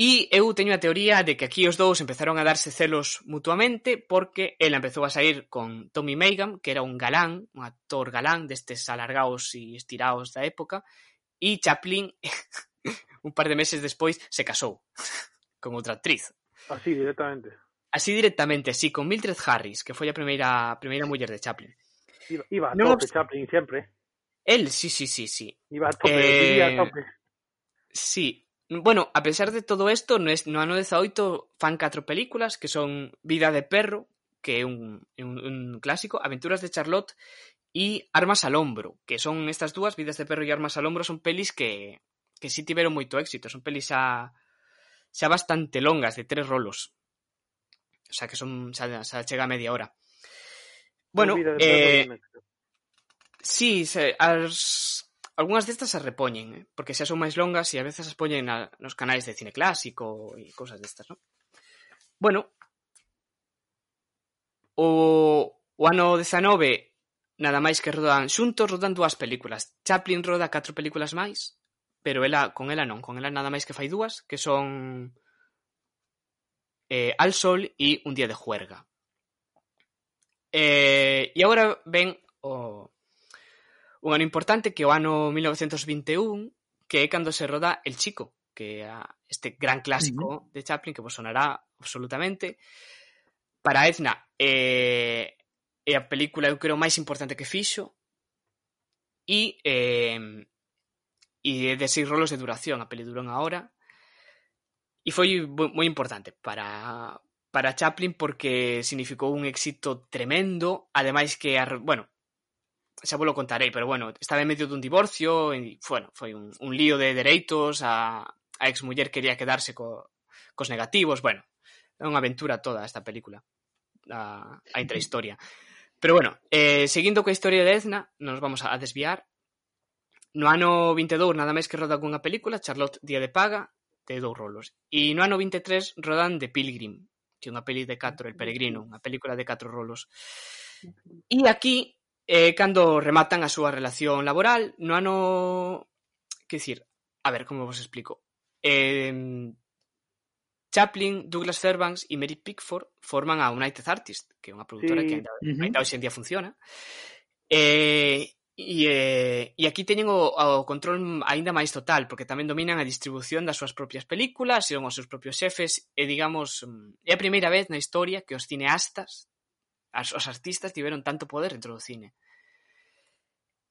E eu teño a teoría de que aquí os dous empezaron a darse celos mutuamente porque ela empezou a sair con Tommy Megan, que era un galán, un actor galán destes alargaos e estiraos da época, e Chaplin, un par de meses despois, se casou con outra actriz. Así, directamente. Así directamente, así, con Mildred Harris, que foi a primeira, a primeira muller de Chaplin. Iba, iba a tope, no, Chaplin, sempre. El, sí, sí, sí, sí. Iba a tope, eh... iba a tope. Sí, Bueno, a pesar de todo isto, no, es, no ano 18 fan catro películas que son Vida de perro, que é un, un, un clásico, Aventuras de Charlotte e Armas al hombro, que son estas dúas, Vidas de perro e Armas al hombro, son pelis que, que sí tiveron moito éxito, son pelis xa, xa bastante longas, de tres rolos. O sea, que son xa, xa chega a media hora. Bueno, eh. Sí, se, as, Algúnas destas se repoñen, eh? porque xa son máis longas e a veces as poñen na, nos canais de cine clásico e cousas destas, non? Bueno, o, o ano 19 nada máis que rodan xuntos, rodan dúas películas. Chaplin roda catro películas máis, pero ela con ela non, con ela nada máis que fai dúas, que son eh, Al Sol e Un día de juerga. Eh, e agora ven o, un ano importante que o ano 1921, que é cando se roda El Chico, que é este gran clásico uh -huh. de Chaplin que vos sonará absolutamente. Para Edna, eh, é a película, eu creo, máis importante que fixo e eh, e de seis rolos de duración, a peli durou unha hora e foi moi importante para para Chaplin porque significou un éxito tremendo, ademais que, bueno, xa vos lo contarei, pero bueno, estaba en medio dun divorcio, e, bueno, foi un, un lío de dereitos, a, a exmuller quería quedarse co, cos negativos, bueno, é unha aventura toda esta película, a, a intrahistoria. Pero bueno, eh, seguindo coa historia de Edna, nos vamos a, a desviar. No ano 22 nada máis que roda cunha película, Charlotte Día de Paga, de dous rolos. E no ano 23 rodan The Pilgrim, que é unha peli de catro, El Peregrino, unha película de catro rolos. E aquí eh, cando rematan a súa relación laboral no ano... Que dicir, a ver, como vos explico? Eh, Chaplin, Douglas Fairbanks e Mary Pickford forman a United Artists, que é unha productora sí. que ainda, uh -huh. ainda hoxe en día funciona. Eh, e, eh, e aquí teñen o, o control aínda máis total, porque tamén dominan a distribución das súas propias películas, son os seus propios xefes, e digamos, mm, é a primeira vez na historia que os cineastas as, os artistas tiveron tanto poder dentro do cine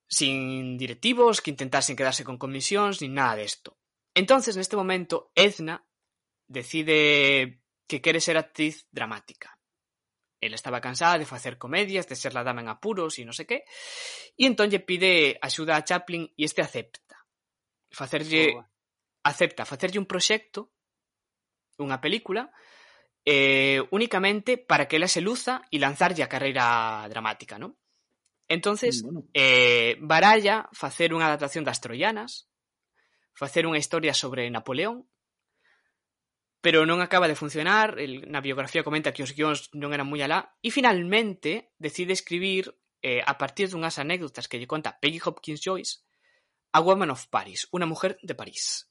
sin directivos que intentasen quedarse con comisións nin nada desto. Entonces, neste momento, Edna decide que quere ser actriz dramática. Ela estaba cansada de facer comedias, de ser la dama en apuros e non sei que, e entón lle pide axuda a Chaplin e este acepta. Facerlle acepta facerlle un proxecto, unha película, eh, únicamente para que ela se luza e lanzarlle a carreira dramática, non? Entonces, mm, bueno. eh, baralla facer unha adaptación das troianas, facer unha historia sobre Napoleón, pero non acaba de funcionar, el, na biografía comenta que os guións non eran moi alá, e finalmente decide escribir, eh, a partir dunhas anécdotas que lle conta Peggy Hopkins Joyce, A Woman of Paris, unha mujer de París.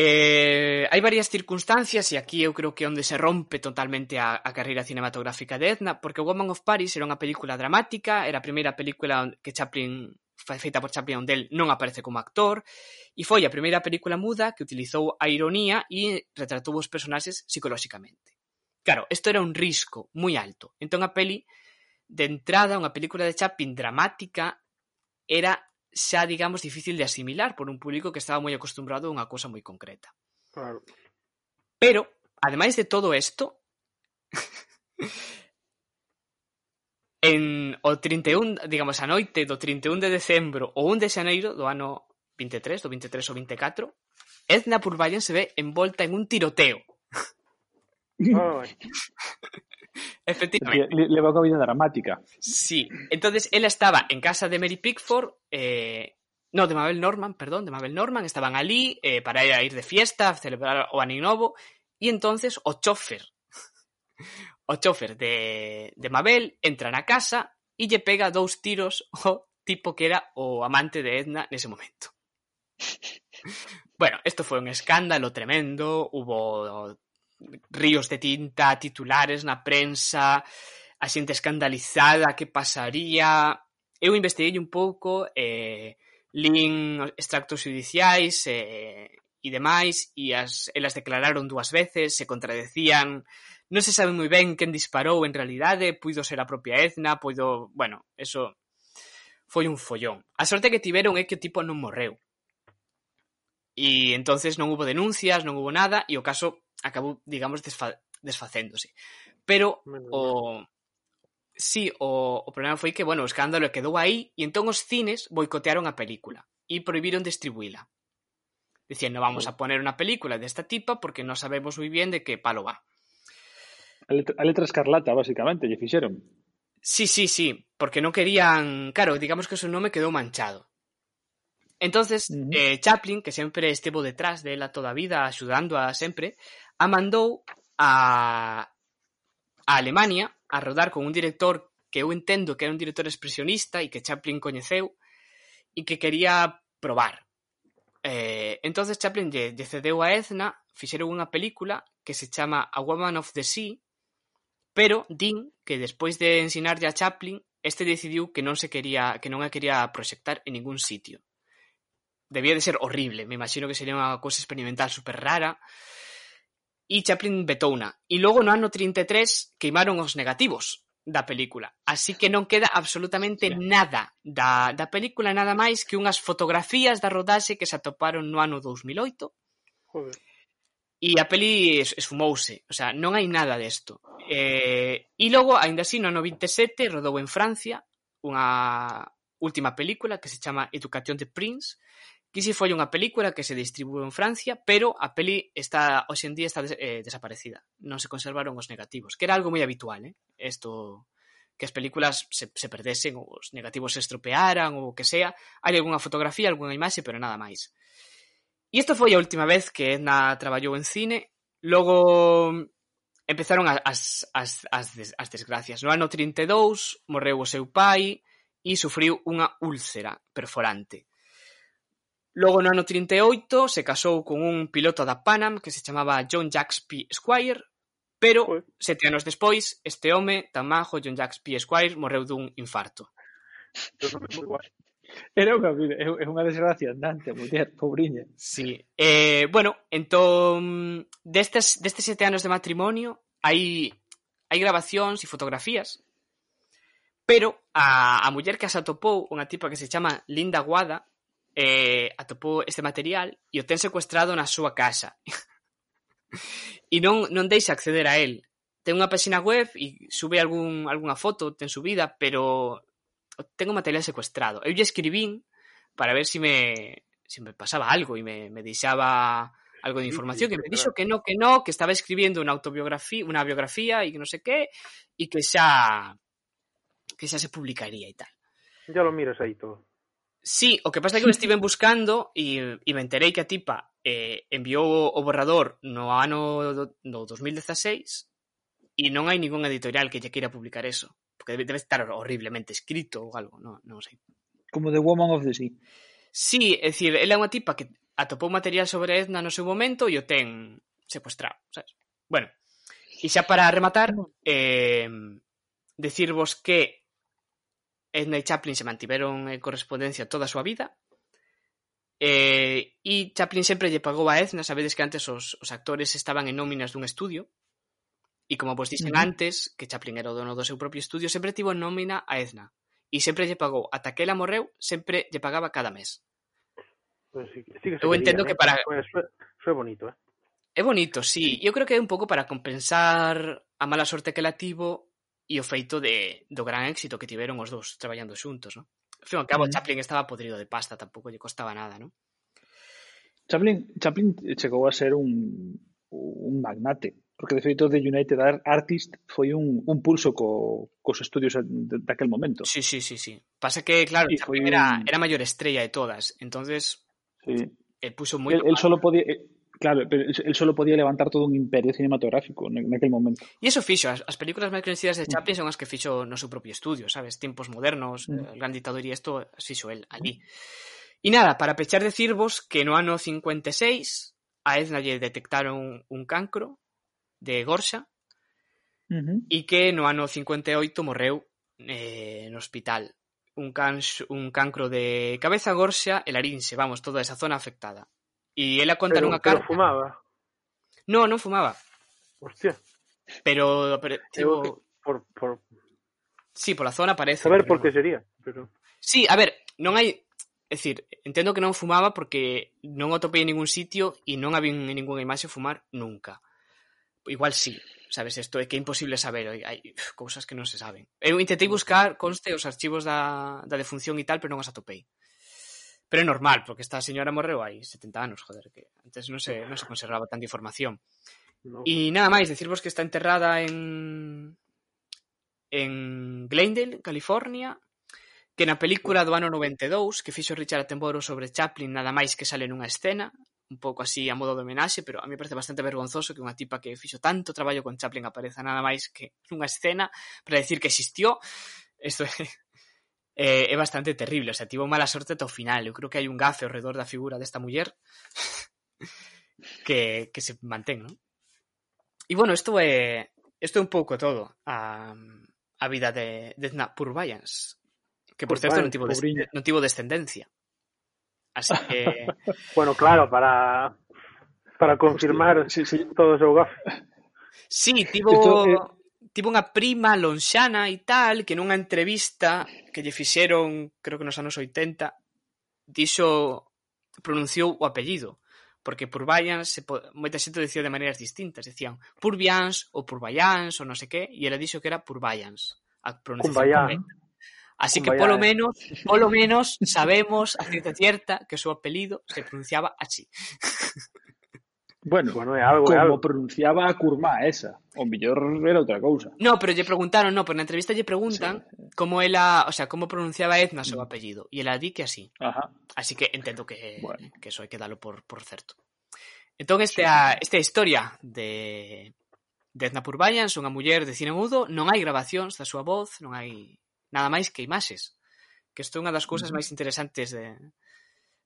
Eh, hai varias circunstancias e aquí eu creo que onde se rompe totalmente a, a carreira cinematográfica de Edna, porque Woman of Paris era unha película dramática, era a primeira película que Chaplin feita por Chaplin onde el non aparece como actor e foi a primeira película muda que utilizou a ironía e retratou os personaxes psicolóxicamente. Claro, isto era un risco moi alto. Entón a peli de entrada, unha película de Chaplin dramática era xa digamos difícil de asimilar por un público que estaba moi acostumbrado a unha cosa moi concreta. Claro. Pero, ademais de todo isto, en o 31, digamos, a noite do 31 de decembro ou 1 de xaneiro do ano 23, do 23 ou 24, Edna Purballen se ve envolta en un tiroteo. Oh. Efectivamente. Le, leva unha vida dramática. Sí, entonces ela estaba en casa de Mary Pickford, eh, no, de Mabel Norman, perdón, de Mabel Norman, estaban ali eh, para ir a ir de fiesta, a celebrar o Novo, e entonces o chofer, o chofer de, de Mabel entra na casa e lle pega dous tiros ao tipo que era o amante de Edna nese momento. Bueno, esto foi un escándalo tremendo, hubo ríos de tinta, titulares na prensa, a xente escandalizada, que pasaría... Eu investiguei un pouco, eh, lin extractos judiciais eh, e demais, e as, elas declararon dúas veces, se contradecían, non se sabe moi ben quen disparou en realidade, puido ser a propia Etna, puido... Bueno, eso foi un follón. A sorte que tiveron é que o tipo non morreu. E entonces non hubo denuncias, non hubo nada, e o caso acabou, digamos, desfa desfacéndose. Pero o sí, o, o problema foi que, bueno, o escándalo quedou aí e entón os cines boicotearon a película e prohibiron distribuíla. Dicían, no vamos a poner unha película desta tipa porque non sabemos moi bien de que palo va. A letra, a letra escarlata, basicamente, lle fixeron. Sí, sí, sí, porque non querían... Claro, digamos que o seu nome quedou manchado. Entonces, eh, Chaplin, que sempre estivo detrás de toda a vida, axudando a sempre, a mandou a a Alemania a rodar con un director que eu entendo que era un director expresionista e que Chaplin coñeceu e que quería probar. Eh, entonces Chaplin lle, lle cedeu a Ezna, fixeron unha película que se chama A Woman of the Sea, pero din que despois de ensinarlle a Chaplin, este decidiu que non se quería que non a quería proxectar en ningún sitio. Debía de ser horrible, me imagino que sería unha cosa experimental super rara, E. Chaplin vetouna, e logo no ano trinta e tres queimaron os negativos da película, así que non queda absolutamente nada da, da película, nada máis que unhas fotografías da rodaxe que se atoparon no ano 2008 Joder. E a peli esfumouse, o sea, non hai nada desto. Eh, e logo, aínda así, no ano 27, rodou en Francia unha última película que se chama Educación de Prince, Quisi foi unha película que se distribuiu en Francia, pero a peli está hoxe en día está eh, desaparecida. Non se conservaron os negativos, que era algo moi habitual, eh? Esto que as películas se, se perdesen, ou os negativos se estropearan ou o que sea. Hai algunha fotografía, algunha imaxe, pero nada máis. E isto foi a última vez que Edna traballou en cine. Logo empezaron as, as, as, des, as desgracias. No ano 32 morreu o seu pai e sufriu unha úlcera perforante Logo no ano 38 se casou con un piloto da Panam que se chamaba John Jacksby Squire, pero Ui. sete anos despois este home tan majo, John P. Squire, morreu dun infarto. Era unha, é unha desgracia andante, muller, pobriña. Sí. Eh, bueno, entón, destes, destes sete anos de matrimonio hai, hai grabacións e fotografías, pero a, a muller que as atopou, unha tipa que se chama Linda Guada, eh, atopou este material e o ten secuestrado na súa casa. e non, non deixa acceder a él. Ten unha página web e sube algún, algunha foto, ten subida, pero ten o material secuestrado. Eu lle escribín para ver se si me, se si me pasaba algo e me, me deixaba algo de información, que me dixo que no, que no, que estaba escribiendo unha autobiografía, unha biografía e que non sei que, e que xa que xa se publicaría e tal. Ya lo miras aí todo. Sí, o que pasa é que o estiven buscando e, e me enterei que a tipa eh, enviou o borrador no ano do, no 2016 e non hai ningún editorial que lle queira publicar eso. Porque debe, debe estar horriblemente escrito ou algo, non, non sei. Como The Woman of the Sea. Sí, é dicir, ela é unha tipa que atopou material sobre Edna no seu momento e o ten secuestrado, sabes? Bueno, e xa para rematar, mm. eh, decirvos que Edna e Chaplin se mantiveron en correspondencia toda a súa vida. E, e Chaplin sempre lle pagou a Edna, sabedes que antes os, os actores estaban en nóminas dun estudio, e como vos dixen uh antes, que Chaplin era o dono do seu propio estudio, sempre tivo nómina a Edna. E sempre lle pagou, ata que ela morreu, sempre lle pagaba cada mes. Pues sí, sí que Eu entendo quería, que ¿eh? para... Pues, foi bonito, eh? É bonito, sí. Eu creo que é un pouco para compensar a mala sorte que ela tivo e o feito de, do gran éxito que tiveron os dous traballando xuntos, non? Ao fin ao cabo, mm. Chaplin estaba podrido de pasta, tampouco lle costaba nada, non? Chaplin, Chaplin chegou a ser un, un magnate, porque de feito The United Artist foi un, un pulso co, cos estudios daquel momento. Sí, sí, sí, sí. Pasa que, claro, sí, Chaplin era, un... era a maior estrella de todas, entonces sí. el puso moi... Él, él solo podía... Eh, Claro, pero él solo podía levantar todo un imperio cinematográfico en aquel momento. E iso fixo, as, as películas máis coñecidas de Chaplin son as que fixo no seu propio estudio, sabes? Tempos modernos, mm. Eh, Gran Dictador e isto fixo el ali. E nada, para pechar decirvos que no ano 56 a Edna lle detectaron un cancro de gorxa e uh -huh. E que no ano 58 morreu eh, no hospital un, canx, un cancro de cabeza gorxa e larinxe, vamos, toda esa zona afectada. E ela conta pero, nunha carta... Pero fumaba? No, non fumaba. Hostia. Pero, pero tipo... Por, por... Sí, pola zona parece. A ver por que sería. Pero... Sí, a ver, non hai... É dicir, entendo que non fumaba porque non o topei en ningún sitio e non había en ninguna imaxe fumar nunca. Igual sí, sabes, isto é que é imposible saber, hai, hai cousas que non se saben. Eh, Eu intentei buscar, conste, os archivos da, da defunción e tal, pero non os atopei. Pero é normal, porque esta señora morreu hai 70 anos, joder, que antes non se, non se conservaba tanta información. No. E nada máis, decirvos que está enterrada en en Glendale, California, que na película do ano 92 que fixo Richard Attenborough sobre Chaplin nada máis que sale nunha escena, un pouco así a modo de homenaxe, pero a mí parece bastante vergonzoso que unha tipa que fixo tanto traballo con Chaplin apareza nada máis que nunha escena para decir que existió. Isto é é, é bastante terrible, o sea, tivo mala sorte ata o final. Eu creo que hai un gafe ao redor da figura desta muller que, que se mantén, non? E bueno, isto é isto é un pouco todo a, a vida de, de Edna Purvayans que por certo non tivo, des, non tivo descendencia así que Bueno, claro, para para confirmar Sí, sí. todo o seu gafe. sí, tivo Isto é- tivo unha prima lonxana e tal que nunha entrevista que lle fixeron, creo que nos anos 80, dixo pronunciou o apellido, porque Purvallans se po... moita xente dicía de maneiras distintas, decían Purvians ou Purvallans ou non sei que, e ela dixo que era Purvallans, a pronunciación Así que polo menos, polo menos sabemos a cierta cierta que o seu apelido se pronunciaba así. Bueno, bueno é algo, como é algo. pronunciaba a curma esa. O mellor era outra cousa. No, pero lle preguntaron, no, pero na entrevista lle preguntan sí. como ela, o sea, como pronunciaba Edna o seu apellido. E ela di que así. Ajá. Así que entendo que, bueno. que eso hai que dalo por, por certo. Entón, este, sí. a, esta historia de, de Edna Purbayans, unha muller de cine mudo, non hai grabacións da súa voz, non hai nada máis que imaxes. Que isto é unha das cousas uh máis interesantes de...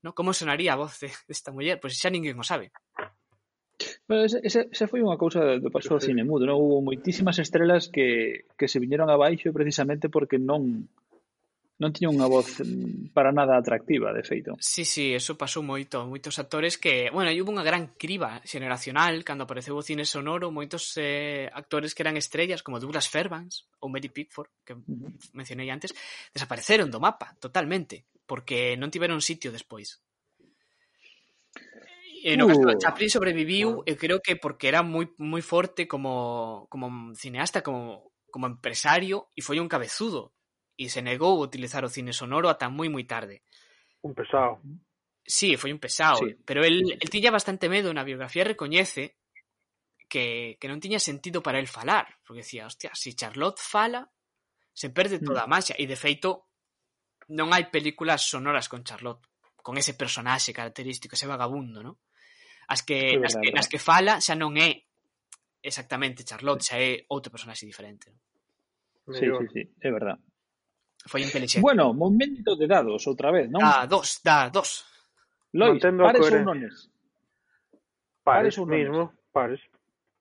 No? Como sonaría a voz desta de, de muller? Pois xa ninguén o sabe. Bueno, esa, esa, esa foi unha cousa do paso ao cine mudo, non? Hubo moitísimas estrelas que, que se viñeron abaixo precisamente porque non non tiña unha voz mm, para nada atractiva, de feito. Sí, sí, eso pasou moito. Moitos actores que... Bueno, aí hubo unha gran criba xeneracional cando apareceu o cine sonoro. Moitos eh, actores que eran estrellas, como Douglas Fairbanks ou Mary Pickford, que mencionei antes, desapareceron do mapa totalmente, porque non tiveron sitio despois. E no caso uh. Chaplin sobreviviu, uh. Eh, eu creo que porque era moi moi forte como como cineasta, como como empresario e foi un cabezudo e se negou a utilizar o cine sonoro ata moi moi tarde. Un pesado. Sí, foi un pesado, sí. pero el, el tiña bastante medo na biografía recoñece que, que non tiña sentido para el falar, porque decía, hostia, se si Charlotte fala, se perde mm. toda a magia e de feito non hai películas sonoras con Charlotte, con ese personaxe característico, ese vagabundo, ¿no? As que, nas, que, nas que fala xa non é exactamente Charlotte, xa é outro personaxe diferente. Sí, sí, sí, é verdad. Foi inteligente. Bueno, momento de dados outra vez, non? Da dos, da dos. Lois, Mantendo pares ou nones? Pares, pares ou nones? Mismo, pares.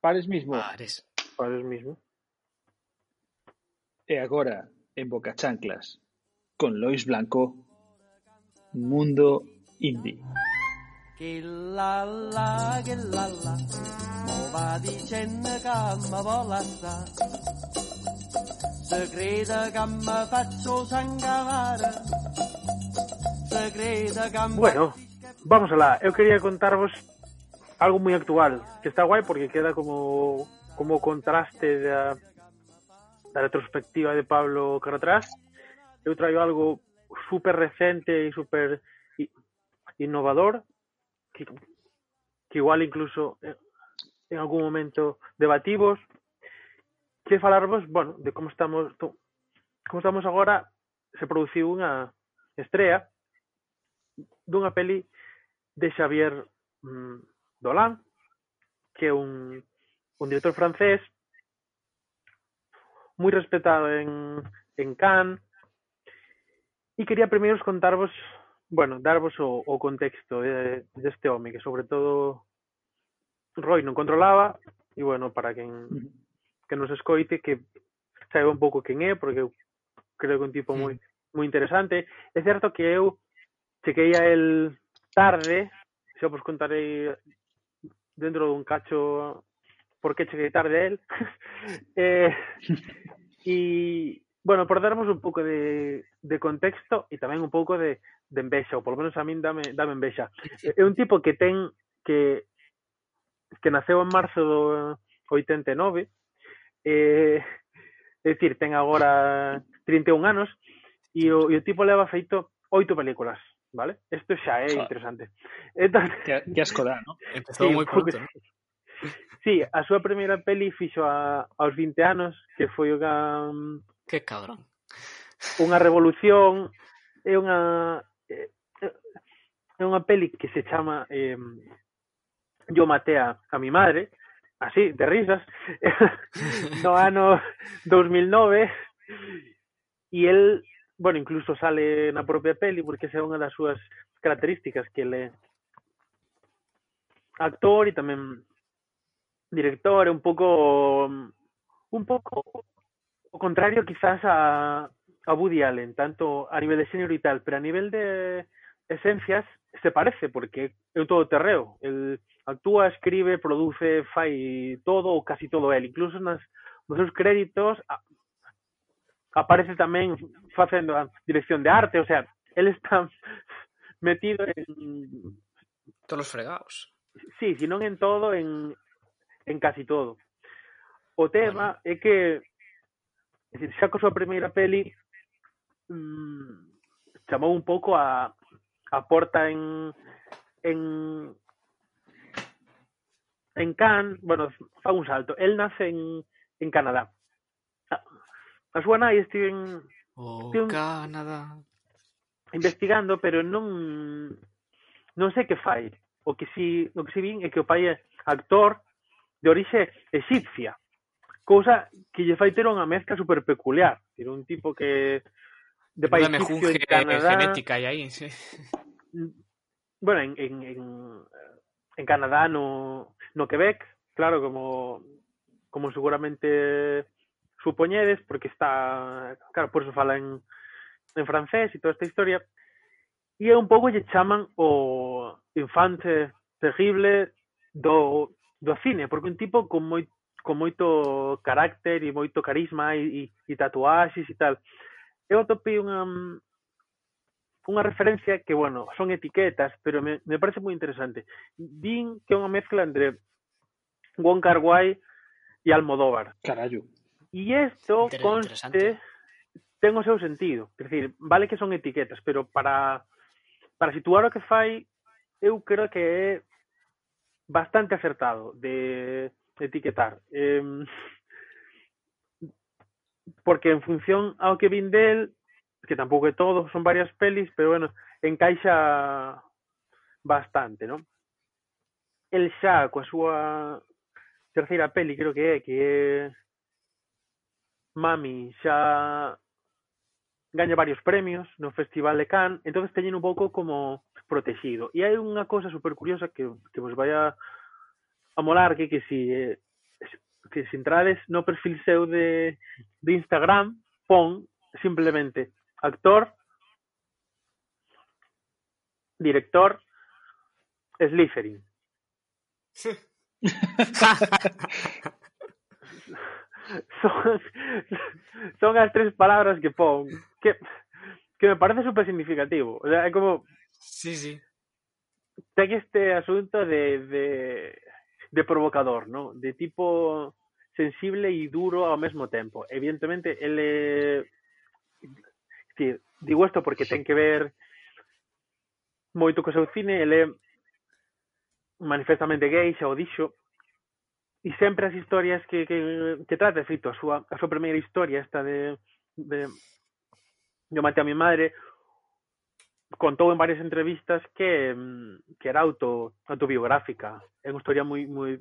Pares mismo. Pares. Pares mismo. E agora, en Boca Chanclas, con Lois Blanco, Mundo Indie. Che la la che la la mo va dicendo che mi vuole assare se crede che mi faccio sangavare se crede che mi Bueno, vamos alá. Eu quería contarvos algo moi actual, que está guai porque queda como como contraste da, da retrospectiva de Pablo Caratrás. Eu traio algo super recente e super innovador que, que igual incluso eh, en algún momento debativos que falarvos, bueno, de como estamos como estamos agora se produciu unha estrea dunha peli de Xavier mm, Dolan que é un, un director francés moi respetado en, en Cannes e quería primeiro contarvos bueno, darvos o, o contexto eh, deste home, que sobre todo Roy non controlaba, e bueno, para quen que nos escoite, que saiba un pouco quen é, porque eu creo que é un tipo moi moi interesante. É certo que eu chequei a el tarde, xa vos contarei dentro dun cacho por que cheguei tarde a el. eh, e, Bueno, por darmos un pouco de, de contexto e tamén un pouco de, de envexa, ou polo menos a min dame, dame envexa. É un tipo que ten que que naceu en marzo do 89 eh, é dicir, ten agora 31 anos e o, e o tipo leva feito oito películas, vale? Isto xa é ah. interesante. Entón... Que, que asco dá, non? Empezou sí, moi pronto, porque... ¿no? Sí, a súa primeira peli fixo a, aos 20 anos, que foi o que Que cabrón. Unha revolución é unha é unha peli que se chama eh, Yo maté a, a mi madre, así, de risas, no ano 2009, e el, bueno, incluso sale na propia peli, porque esa é unha das súas características que le actor e tamén director, é un pouco un pouco o contrario quizás a, a Woody Allen, tanto a nivel de género y tal, pero a nivel de esencias se parece porque é un todoterreo, el actúa, escribe, produce, fai todo ou casi todo el, incluso nas nos seus créditos a, aparece tamén facendo a dirección de arte, o sea, él está metido en todos os fregados. Sí, si non en todo, en en casi todo. O tema bueno. é que É dicir, xa co súa primeira peli mmm, chamou un pouco a, a porta en, en en Cannes, bueno, fa un salto. El nace en, en Canadá. A, a súa nai estive en... Oh, Canadá. Investigando, pero non non sei que fai. O que si, o que si vin é que o pai é actor de orixe exipcia cousa que lle fai ter unha mezcla super peculiar. Era un tipo que de país en Canadá... genética e aí, sí. Bueno, en, en, en, en Canadá, no, no Quebec, claro, como, como seguramente supoñedes, porque está, claro, por eso fala en, en francés e toda esta historia, e é un pouco lle chaman o infante terrible do, do cine, porque un tipo con moi con moito carácter e moito carisma e, e, e tatuaxes e tal. Eu atopei unha unha referencia que, bueno, son etiquetas, pero me, me parece moi interesante. Din que é unha mezcla entre Wong Kar Wai e Almodóvar. Carallo. E isto conste ten o seu sentido. Quer decir, vale que son etiquetas, pero para para situar o que fai, eu creo que é bastante acertado de etiquetar. Eh, porque en función ao que vin del, que tampouco é todo, son varias pelis, pero bueno, encaixa bastante, non? El xa coa súa terceira peli, creo que é, que é Mami, xa gaña varios premios no Festival de Cannes, entonces teñen un pouco como protegido. E hai unha cosa super curiosa que, que vos vai a a molar, que, que si eh, que se entrades no perfil seu de, de Instagram, pon simplemente actor, director, Slytherin. son, son as tres palabras que pon que, que me parece super significativo. O sea, é como Sí, sí. ten este asunto de, de, de provocador, ¿no? De tipo sensible e duro ao mesmo tempo. Evidentemente, ele sí, digo isto porque ten que ver moito co seu cine, ele é manifestamente gay, xa o dixo, e sempre as historias que, que, que trata, feito, a súa, a súa primeira historia, esta de, de Yo maté a mi madre, contou en varias entrevistas que, mm, que era auto, autobiográfica. É unha historia moi, moi,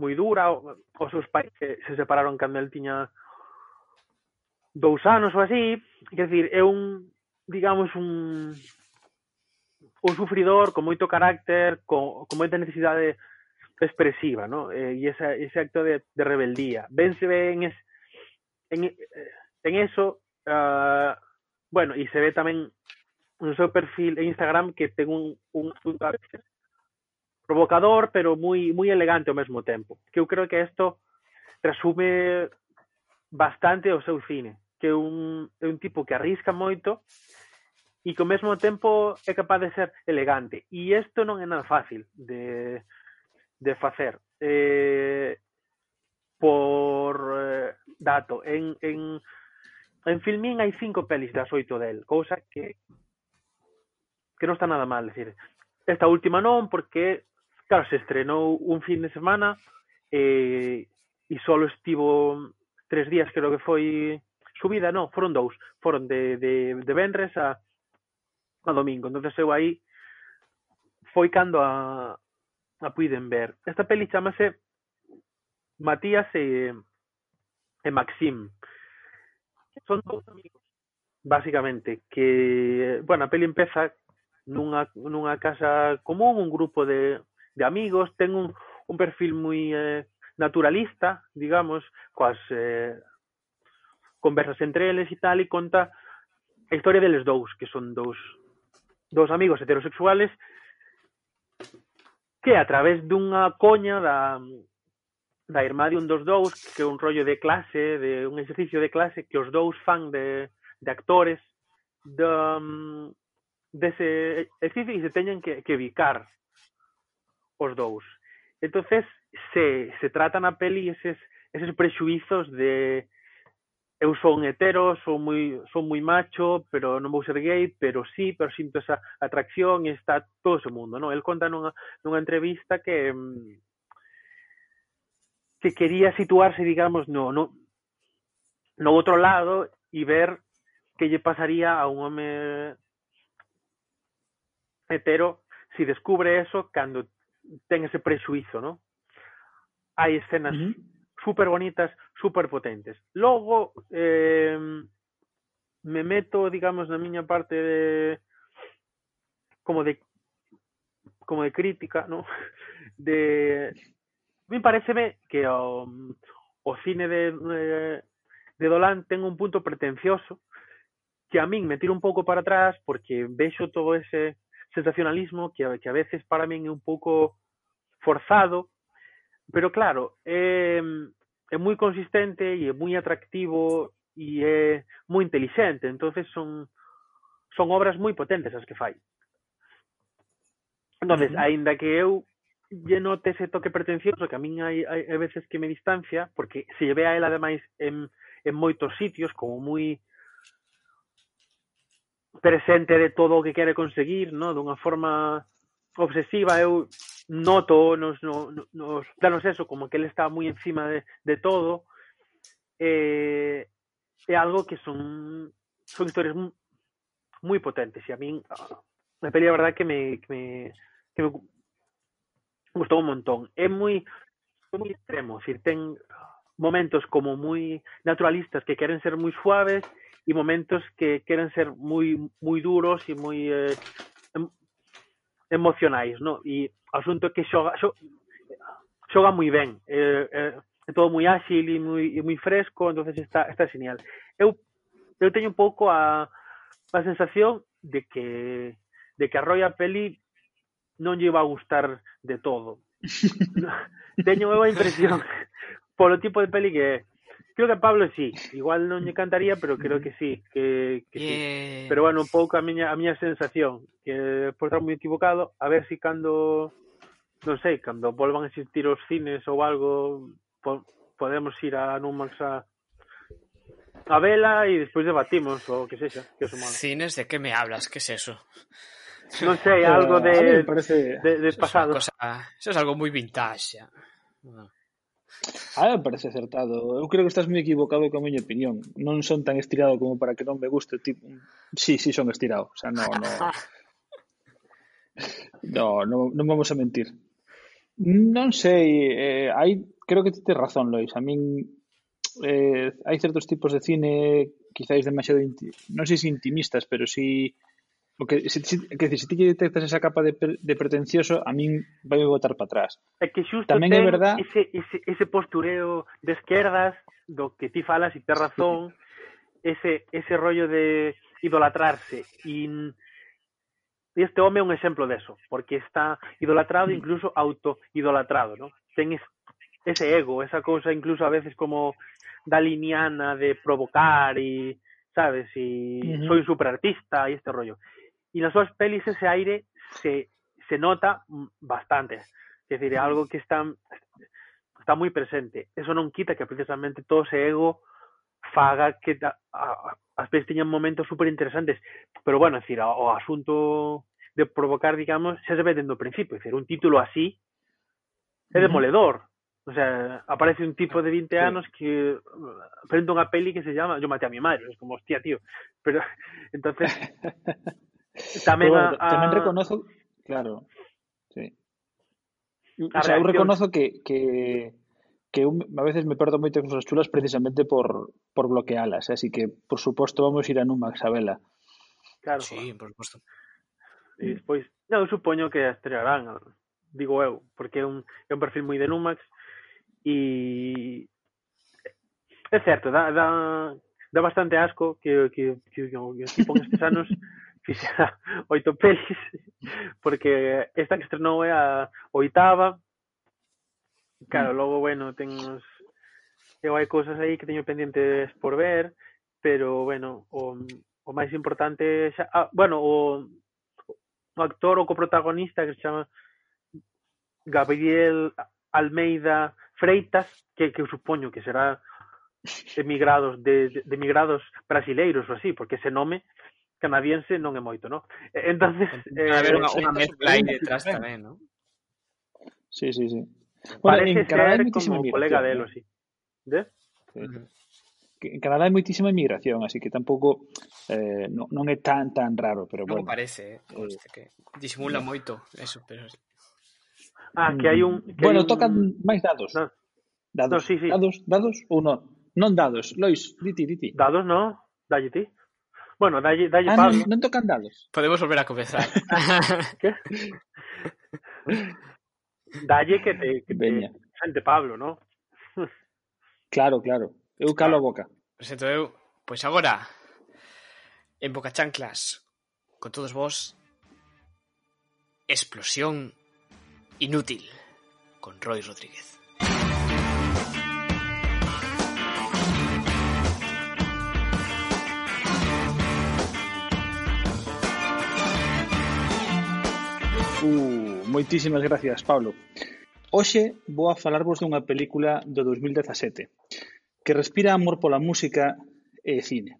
moi dura. Os seus pais se, se separaron cando el tiña dous anos ou así. Quer decir, é un, digamos, un, un sufridor con moito carácter, con, con moita necesidade expresiva, ¿no? Eh, e ese, ese acto de, de rebeldía. Vense ve en, es, en, en eso, uh, bueno, e se ve tamén no seu perfil en Instagram que ten un, un provocador, pero moi moi elegante ao mesmo tempo. Que eu creo que isto resume bastante o seu cine, que é un, é un tipo que arrisca moito e que ao mesmo tempo é capaz de ser elegante. E isto non é nada fácil de, de facer. Eh, por eh, dato, en, en, en Filmin hai cinco pelis das oito del, cousa que que non está nada mal, decir, esta última non, porque, claro, se estrenou un fin de semana e, e solo estivo tres días, creo que foi subida, non, foron dous, foron de, de, de Benres a, a domingo, entonces eu aí foi cando a, a puiden ver. Esta peli chamase Matías e, e Maxim. Son dous amigos, basicamente, que, bueno, a peli empeza nunha, nunha casa común, un grupo de, de amigos, ten un, un perfil moi eh, naturalista, digamos, coas eh, conversas entre eles e tal, e conta a historia deles dous, que son dous, dous amigos heterosexuales que a través dunha coña da, da irmá de un dos dous, que é un rollo de clase, de un exercicio de clase que os dous fan de, de actores, de, mm, dese exercicio e se teñen que, que bicar os dous. Entonces se, se trata na peli eses, eses prexuizos de eu son hetero, son moi, son moi macho, pero non vou ser gay, pero sí, pero sinto esa atracción e está todo ese mundo, non? El conta nunha, nunha entrevista que mm, que quería situarse, digamos, no, no, no outro lado e ver que lle pasaría a un home Pero si descubre eso cando ten ese prexuizo, ¿no? Hai escenas uh -huh. super bonitas, super potentes. Logo eh, me meto, digamos, na miña parte de como de como de crítica, ¿no? De me pareceme que o, o cine de de, de Dolan ten un punto pretencioso que a min me tira un pouco para atrás porque vexo todo ese sensacionalismo que, que a veces para min é un pouco forzado, pero claro, é, é moi consistente e é moi atractivo e é moi inteligente, entonces son son obras moi potentes as que fai. Entonces, uh aínda que eu lle note ese toque pretencioso que a min hai, hai, hai veces que me distancia, porque se lle ve a ela ademais en, en moitos sitios como moi presente de todo o que quere conseguir, no? dunha forma obsesiva, eu noto nos, no, no- nos planos eso, como que ele está moi encima de, de todo, eh, algo que son son historias moi potentes e a min a peli a verdad que me, que me, me gustou un montón. É moi moi extremo, decir, ten momentos como moi naturalistas que queren ser moi suaves y momentos que queren ser moi moi duros e moi eh, emocionais, no? E o asunto é que xoga, xoga, xoga moi ben. Eh, eh, é todo moi áxil e moi, e moi fresco, entonces está, está genial. Eu, eu teño un pouco a, a sensación de que de que a Roya Peli non lle va a gustar de todo. teño eu a impresión polo tipo de peli que é. Creo que a Pablo sí, igual non lle cantaría, pero creo que sí, que, que yeah. sí. Pero bueno, un pouco a miña, a miña sensación, que por estar moi equivocado, a ver si cando, non sei, cando volvan a existir os cines ou algo, po, podemos ir a Numax a, a vela e despois debatimos o que sexa, que é Cines de que me hablas, que é es eso? Non sei, algo de, parece... de, de pasado. Eso es, cosa, eso es algo moi vintage. Xa. No. A mí me parece acertado. Eu creo que estás moi equivocado con a miña opinión. Non son tan estirado como para que non me guste. Tipo, sí, sí son estirado. O sea, no, no. No, no, non vamos a mentir. Non sei, eh, hai, creo que tes razón, Lois. A min eh, hai certos tipos de cine quizáis demasiado non sei se intimistas, pero si O que, se, se, que se ti que detectas esa capa de, de pretencioso, a min vai botar para atrás. É que xusto Tamén ten é verdad... ese, ese, ese postureo de esquerdas do que ti falas e te razón, ese, ese rollo de idolatrarse. E este home é un exemplo deso, porque está idolatrado, incluso auto-idolatrado, ¿no? Ten es, ese ego, esa cousa incluso a veces como daliniana de provocar e, sabes, e uh -huh. soy superartista e este rollo. E nas súas pelis ese aire se, se nota bastante. Dicir, é algo que está está moi presente. Eso non quita que precisamente todo ese ego faga que a, a, as pelis teñan momentos super interesantes pero bueno, é dicir, o, asunto de provocar, digamos, xa se ve dende o principio, é dicir, un título así é demoledor. O sea, aparece un tipo de 20 Sí. anos que uh, presenta unha peli que se llama Yo maté a mi madre, es como, hostia, tío. Pero, entonces bueno, a, a, tamén reconozo, claro, sí. O A sea, reacción- reconozo que, que, que un, a veces me perdo moitas cousas chulas precisamente por, por bloquealas, así que, por suposto, vamos ir a Numax a vela. claro, Sí, por supuesto. E despois, non, eu supoño que a estrearán, digo eu, porque é un, é un perfil moi de Numax e é certo, dá, dá, dá bastante asco que, que, que, que estes anos fixera oito pelis porque esta que estrenou é a oitava. Claro, mm. logo, bueno, ten uns eu hai cousas aí que teño pendentes por ver, pero, bueno o, o máis importante xa, ah, bueno, o, o actor o coprotagonista que se chama Gabriel Almeida Freitas que, que eu supoño que será emigrados de, de emigrados brasileiros ou así, porque ese nome canadiense non é moito, non? Entonces, eh, haber unha, unha mezcla aí detrás tamén, non? Sí, sí, sí. Bueno, Parece en Canadá ser como o colega delo, sí. De? sí. En Canadá hai moitísima inmigración, así que tampouco eh, non, non é tan tan raro, pero non bueno. Non parece, ¿eh? eh. Hostia, que disimula moito eso, pero Ah, que hai un que Bueno, un... tocan máis dados. No. Dados, no, sí, sí. dados, dados ou non? Non dados, Lois, diti, diti. Dados, non? Dalle ti. Bueno, dalle, dalle Ah, Pablo. non tocan dados. podemos volver a comezar. ¿Qué? Dalle que te, que te Veña. Pablo, ¿no? Claro, claro. Eu calo a boca. Presento eu, pois agora en Boca Chanclas con todos vos Explosión Inútil con Roy Rodríguez. Uh, moitísimas gracias, Pablo. Hoxe vou a falarvos dunha película do 2017 que respira amor pola música e cine.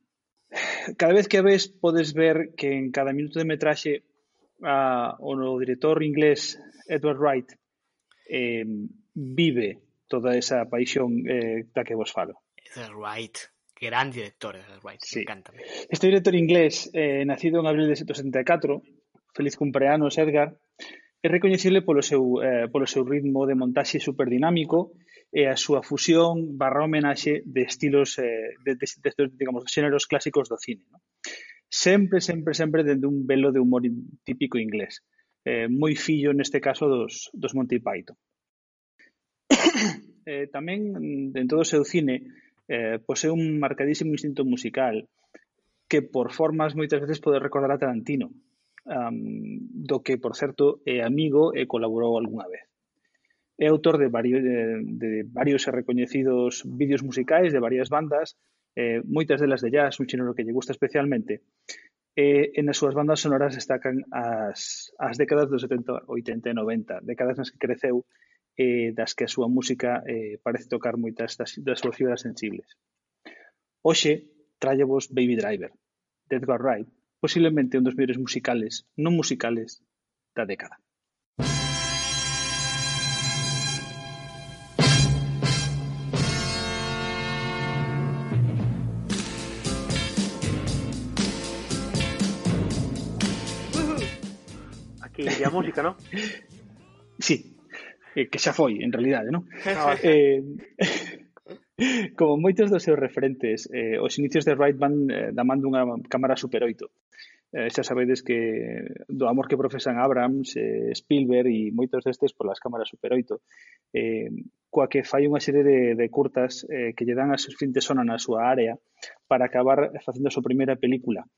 Cada vez que a ves podes ver que en cada minuto de metraxe a, o no director inglés Edward Wright eh, vive toda esa paixón eh, da que vos falo. Edward Wright, gran director Edward Wright, sí. encanta. Este director inglés, eh, nacido en abril de 1974, Feliz cumpleanos, Edgar. É recoñecible polo seu, eh, polo seu ritmo de montaxe superdinámico e a súa fusión barra homenaxe de estilos eh, de, de, de, de, digamos, xéneros clásicos do cine. No? Sempre, sempre, sempre dende un velo de humor típico inglés. Eh, moi fillo neste caso dos, dos Monty Python. eh, tamén, en todo o seu cine, eh, posee un marcadísimo instinto musical que por formas moitas veces pode recordar a Tarantino um, do que, por certo, é amigo e colaborou algunha vez. É autor de varios, de, de varios e recoñecidos vídeos musicais de varias bandas, eh, moitas delas de jazz, un xénero que lle gusta especialmente. E, eh, e nas súas bandas sonoras destacan as, as décadas dos 70, 80 e 90, décadas nas que creceu eh, das que a súa música eh, parece tocar moitas das, das súas fibras sensibles. Hoxe, vos Baby Driver, de Edgar Wright, posiblemente un dos mellores musicales non musicales da década. Aquí a música, ¿no? sí, eh, que xa foi, en realidade, non? No, eh, Como moitos dos seus referentes, eh, os inicios de Wright van eh, da man dunha cámara Super 8. Eh, xa sabedes que do amor que profesan Abrams, eh, Spielberg e moitos destes polas cámaras Super 8, eh, coa que fai unha serie de, de curtas eh, que lle dan as fin de sona na súa área para acabar facendo a súa primeira película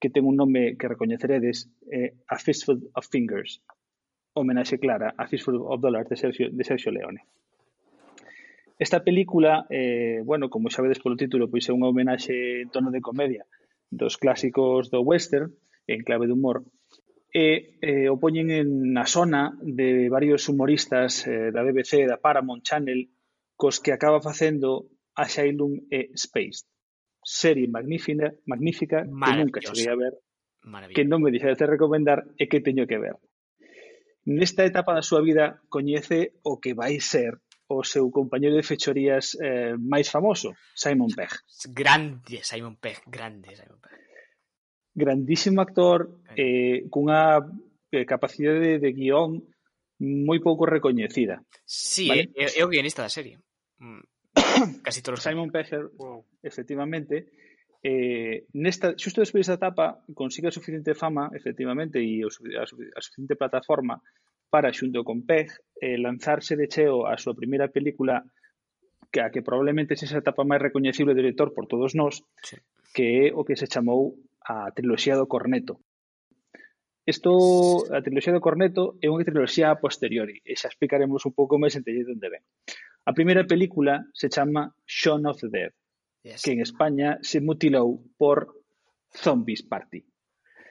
que ten un nome que recoñeceredes, eh, A Fistful of Fingers, homenaxe clara a Fistful of Dollars de Sergio, de Sergio Leone. Esta película, eh, bueno, como xa vedes polo título, pois é unha homenaxe en tono de comedia dos clásicos do western, en clave de humor, e eh, o poñen en na zona de varios humoristas eh, da BBC, da Paramount Channel, cos que acaba facendo Asylum e Space. Serie magnífica, magnífica que nunca cheguei a ver, que non me deixades de recomendar e que teño que ver. Nesta etapa da súa vida coñece o que vai ser o seu compañeiro de fechorías eh, máis famoso, Simon Pegg. Grande Simon Pegg, grande Simon Pegg. Grandísimo actor, eh, cunha eh, capacidade de, de guión moi pouco recoñecida. Sí, vale? é, é o guionista da serie. Mm, casi todos Simon Pegg, wow. efectivamente, eh, nesta, xusto despois da etapa consigue a suficiente fama, efectivamente, e a, a suficiente plataforma para, xunto con Peg, eh, lanzarse de cheo a súa primeira película que a que probablemente se esa etapa máis recoñecible do director por todos nós, sí. que é o que se chamou a triloxía do Corneto. Isto, a triloxía do Corneto é unha triloxía a posteriori, e xa explicaremos un pouco máis entelle onde ven. A primeira película se chama Shaun of the Dead, yes. que en España se mutilou por Zombies Party.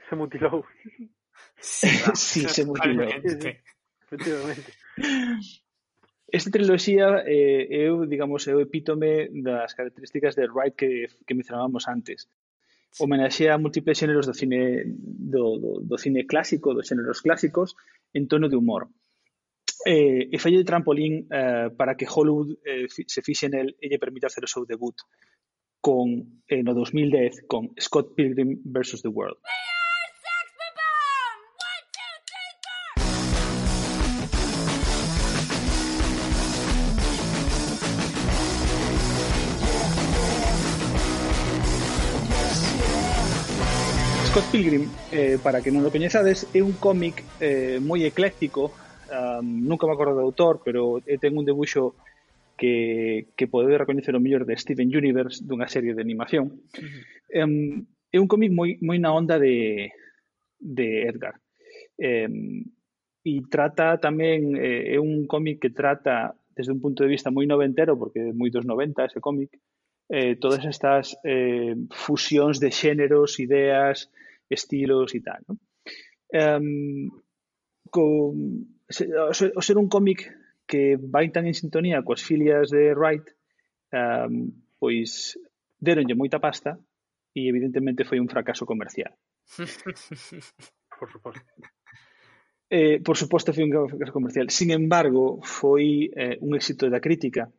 Se mutilou. sí, se motivou. Efectivamente. Esta triloxía eh, é digamos, é o epítome das características de Wright que, que mencionábamos antes. Homenaxea a múltiples xéneros do cine do, do, do cine clásico, dos xéneros clásicos, en tono de humor. Eh, e falle de trampolín eh, para que Hollywood eh, se fixe nel e lle permita hacer o seu debut con eh, no 2010 con Scott Pilgrim vs. The World. Scott Pilgrim, eh, para que non lo coñezades, é un cómic eh, moi ecléctico, um, nunca me acordo do autor, pero eh, ten un debuxo que, que pode recoñecer o mellor de Steven Universe dunha serie de animación. Uh -huh. um, é un cómic moi, moi na onda de, de Edgar. Um, e trata tamén, eh, é un cómic que trata desde un punto de vista moi noventero, porque é moi dos 90 ese cómic, eh, todas estas eh, fusións de xéneros, ideas, estilos e tal. ¿no? Um, con, o ser un cómic que vai tan en sintonía coas filias de Wright, um, pois deronlle moita pasta e evidentemente foi un fracaso comercial. por suposto. Eh, por suposto foi un fracaso comercial. Sin embargo, foi eh, un éxito da crítica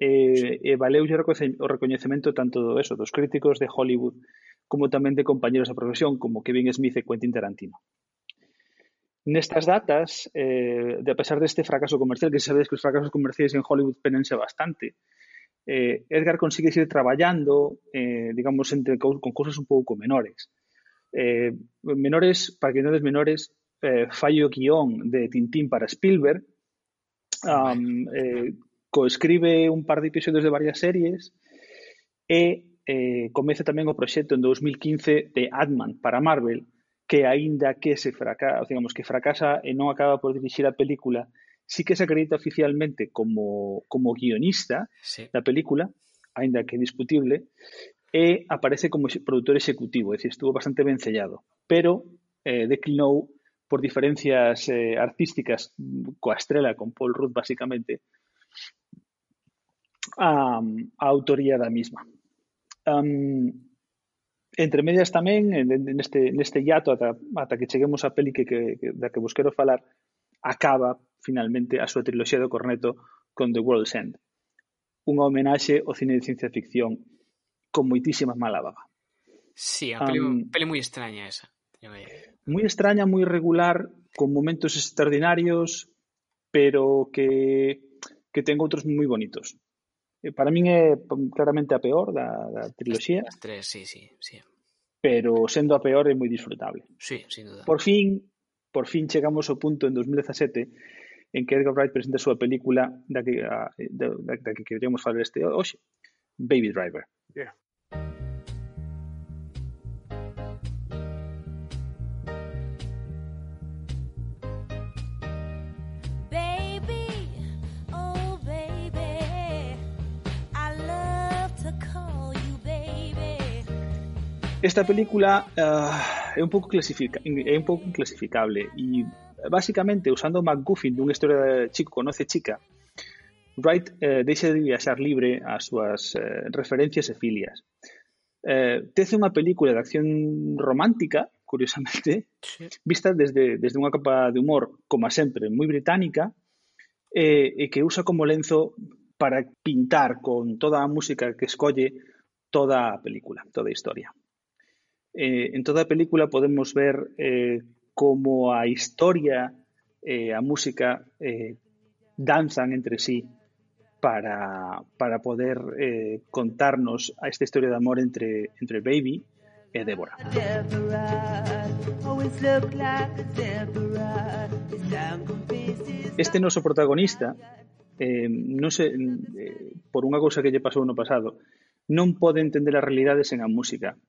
eh, e valeulle o recoñecemento tanto do eso, dos críticos de Hollywood como tamén de compañeros da profesión como Kevin Smith e Quentin Tarantino. Nestas datas, eh, de a pesar deste fracaso comercial, que sabedes que os fracasos comerciais en Hollywood penense bastante, eh, Edgar consigue seguir traballando, eh, digamos, entre, con, con cousas un pouco menores. Eh, menores, para que non des menores, eh, fallo guión de Tintín para Spielberg, um, eh, coescribe un par de episodios de varias series e eh, comeza tamén o proxecto en 2015 de Ant-Man para Marvel, que aínda que se fracasa, digamos que fracasa e non acaba por dirixir a película, sí que se acredita oficialmente como, como guionista sí. da película, aínda que discutible, e aparece como produtor executivo, é dicir, estuvo bastante ben sellado, pero eh, declinou por diferencias eh, artísticas mm, coa estrela, con Paul Rudd, basicamente, a, a autoría da misma. Um, entre medias tamén, neste, neste hiato ata, ata que cheguemos á peli que, que, que, da que vos quero falar, acaba finalmente a súa triloxía do Corneto con The World's End. Unha homenaxe ao cine de ciencia ficción con moitísimas baba. Sí, a peli, um, peli moi extraña esa. Moi extraña, moi regular, con momentos extraordinarios, pero que, que ten outros moi bonitos. Eh, para min é claramente a peor da, da triloxía. As tres, sí, sí, sí. Pero sendo a peor é moi disfrutable. Sí, sin duda. Por fin, por fin chegamos ao punto en 2017 en que Edgar Wright presenta a súa película da que, a, eh, da, da, da que queríamos falar este hoxe, Baby Driver. Yeah. Esta película uh, é un pouco clasifica, é un pouco inclasificable e basicamente usando o MacGuffin dunha historia de chico conoce chica, Wright eh, deixa de viaxar libre as súas eh, referencias e filias. Eh, tece unha película de acción romántica, curiosamente, sí. vista desde, desde unha capa de humor, como sempre, moi británica, eh, e que usa como lenzo para pintar con toda a música que escolle toda a película, toda a historia. Eh, en toda película podemos ver eh, como a historia e a música eh, danzan entre sí para, para poder eh, contarnos a esta historia de amor entre, entre Baby e Débora. Este noso protagonista, eh, non se, eh, por unha cousa que lle pasou no pasado, non pode entender a realidade sen a música.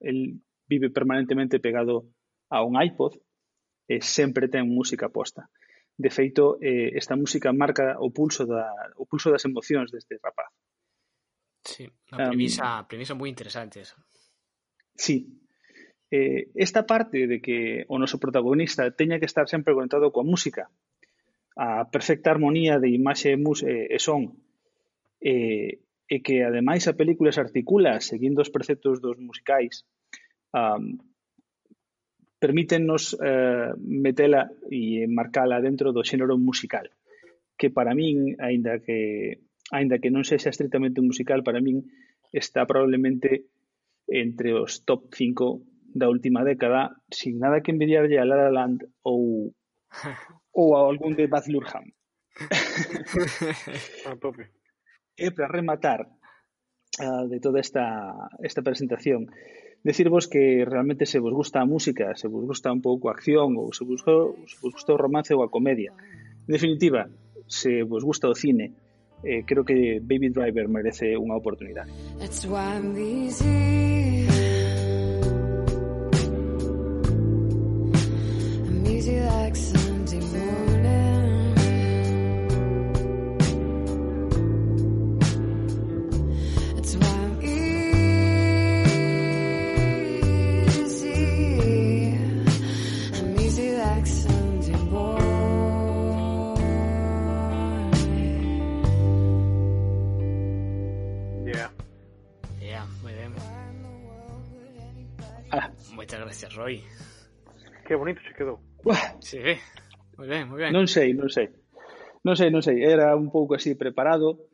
vive permanentemente pegado a un iPod, eh, sempre ten música posta. De feito, eh, esta música marca o pulso da, o pulso das emocións deste rapaz. Sí, unha premisa, um, premisa moi interesante esa. Sí. Eh, esta parte de que o noso protagonista teña que estar sempre conectado coa música, a perfecta armonía de imaxe e son, eh, e que ademais a película se articula seguindo os preceptos dos musicais um, permítennos eh, metela e marcala dentro do xénero musical, que para min, aínda que aínda que non sexa estritamente un musical, para min está probablemente entre os top 5 da última década, sin nada que envidiarlle a La La Land ou ou a algún de Baz Luhrmann. a tope. E para rematar uh, de toda esta, esta presentación, decirvos que realmente se vos gusta a música, se vos gusta un pouco a acción ou se vos, se vos gusta o romance ou a comedia. En definitiva, se vos gusta o cine, eh, creo que Baby Driver merece unha oportunidade. That's why I'm easy. I'm easy like some quedou. Uah. Sí, moi ben, moi ben. Non sei, non sei. Non sei, non sei, era un pouco así preparado,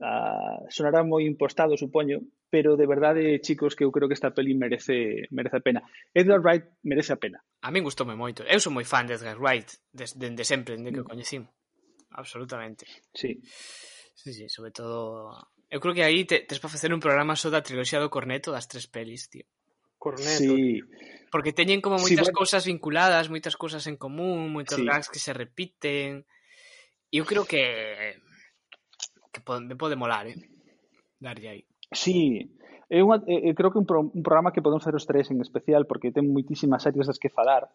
uh, sonará moi impostado, supoño, pero de verdade, chicos, que eu creo que esta peli merece merece a pena. Edgar Wright merece a pena. A min gustoume moito. Eu sou moi fan de Edgar Wright desde de, de sempre, dende que o mm. coñecín. Absolutamente. Sí. Sí, sí, sobre todo... Eu creo que aí te, tes para facer un programa só da triloxía do Corneto das tres pelis, tío. Corneto. Sí. Tío. Porque teñen como moitas sí, bueno. cousas vinculadas, moitas cousas en común, moitos sí. gags que se repiten. Eu creo que que pode, me pode molar, eh? Darlle aí. Sí, é unha, é, creo que un, pro, un programa que podemos facer os tres en especial porque ten moitísimas series das que falar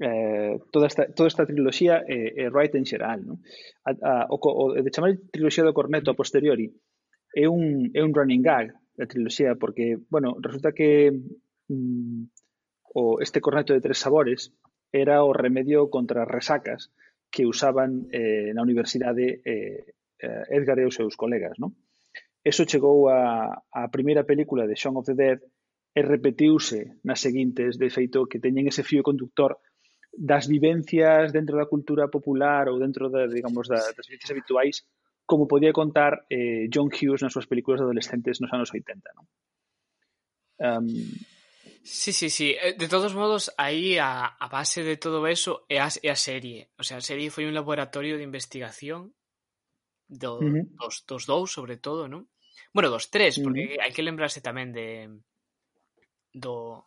eh, toda esta, toda esta triloxía é, eh, é eh, en xeral non? A, a, o, o, de chamar triloxía do Corneto a posteriori é un, é un running gag da triloxía porque, bueno, resulta que mm, o este corneto de tres sabores era o remedio contra as resacas que usaban eh, na universidade eh, eh, Edgar e os seus colegas, non? Eso chegou a, a primeira película de Shaun of the Dead e repetiuse nas seguintes, de feito, que teñen ese fío conductor das vivencias dentro da cultura popular ou dentro da, digamos, da, das vivencias habituais como podía contar eh, John Hughes nas súas películas de adolescentes nos anos 80. Non? Um, Sí, sí, sí. Eh, de todos modos, aí a, a base de todo eso é a, é a serie. O sea, a serie foi un laboratorio de investigación do, uh -huh. dos, dos dous, sobre todo, non? Bueno, dos tres, porque uh -huh. hai que lembrarse tamén de do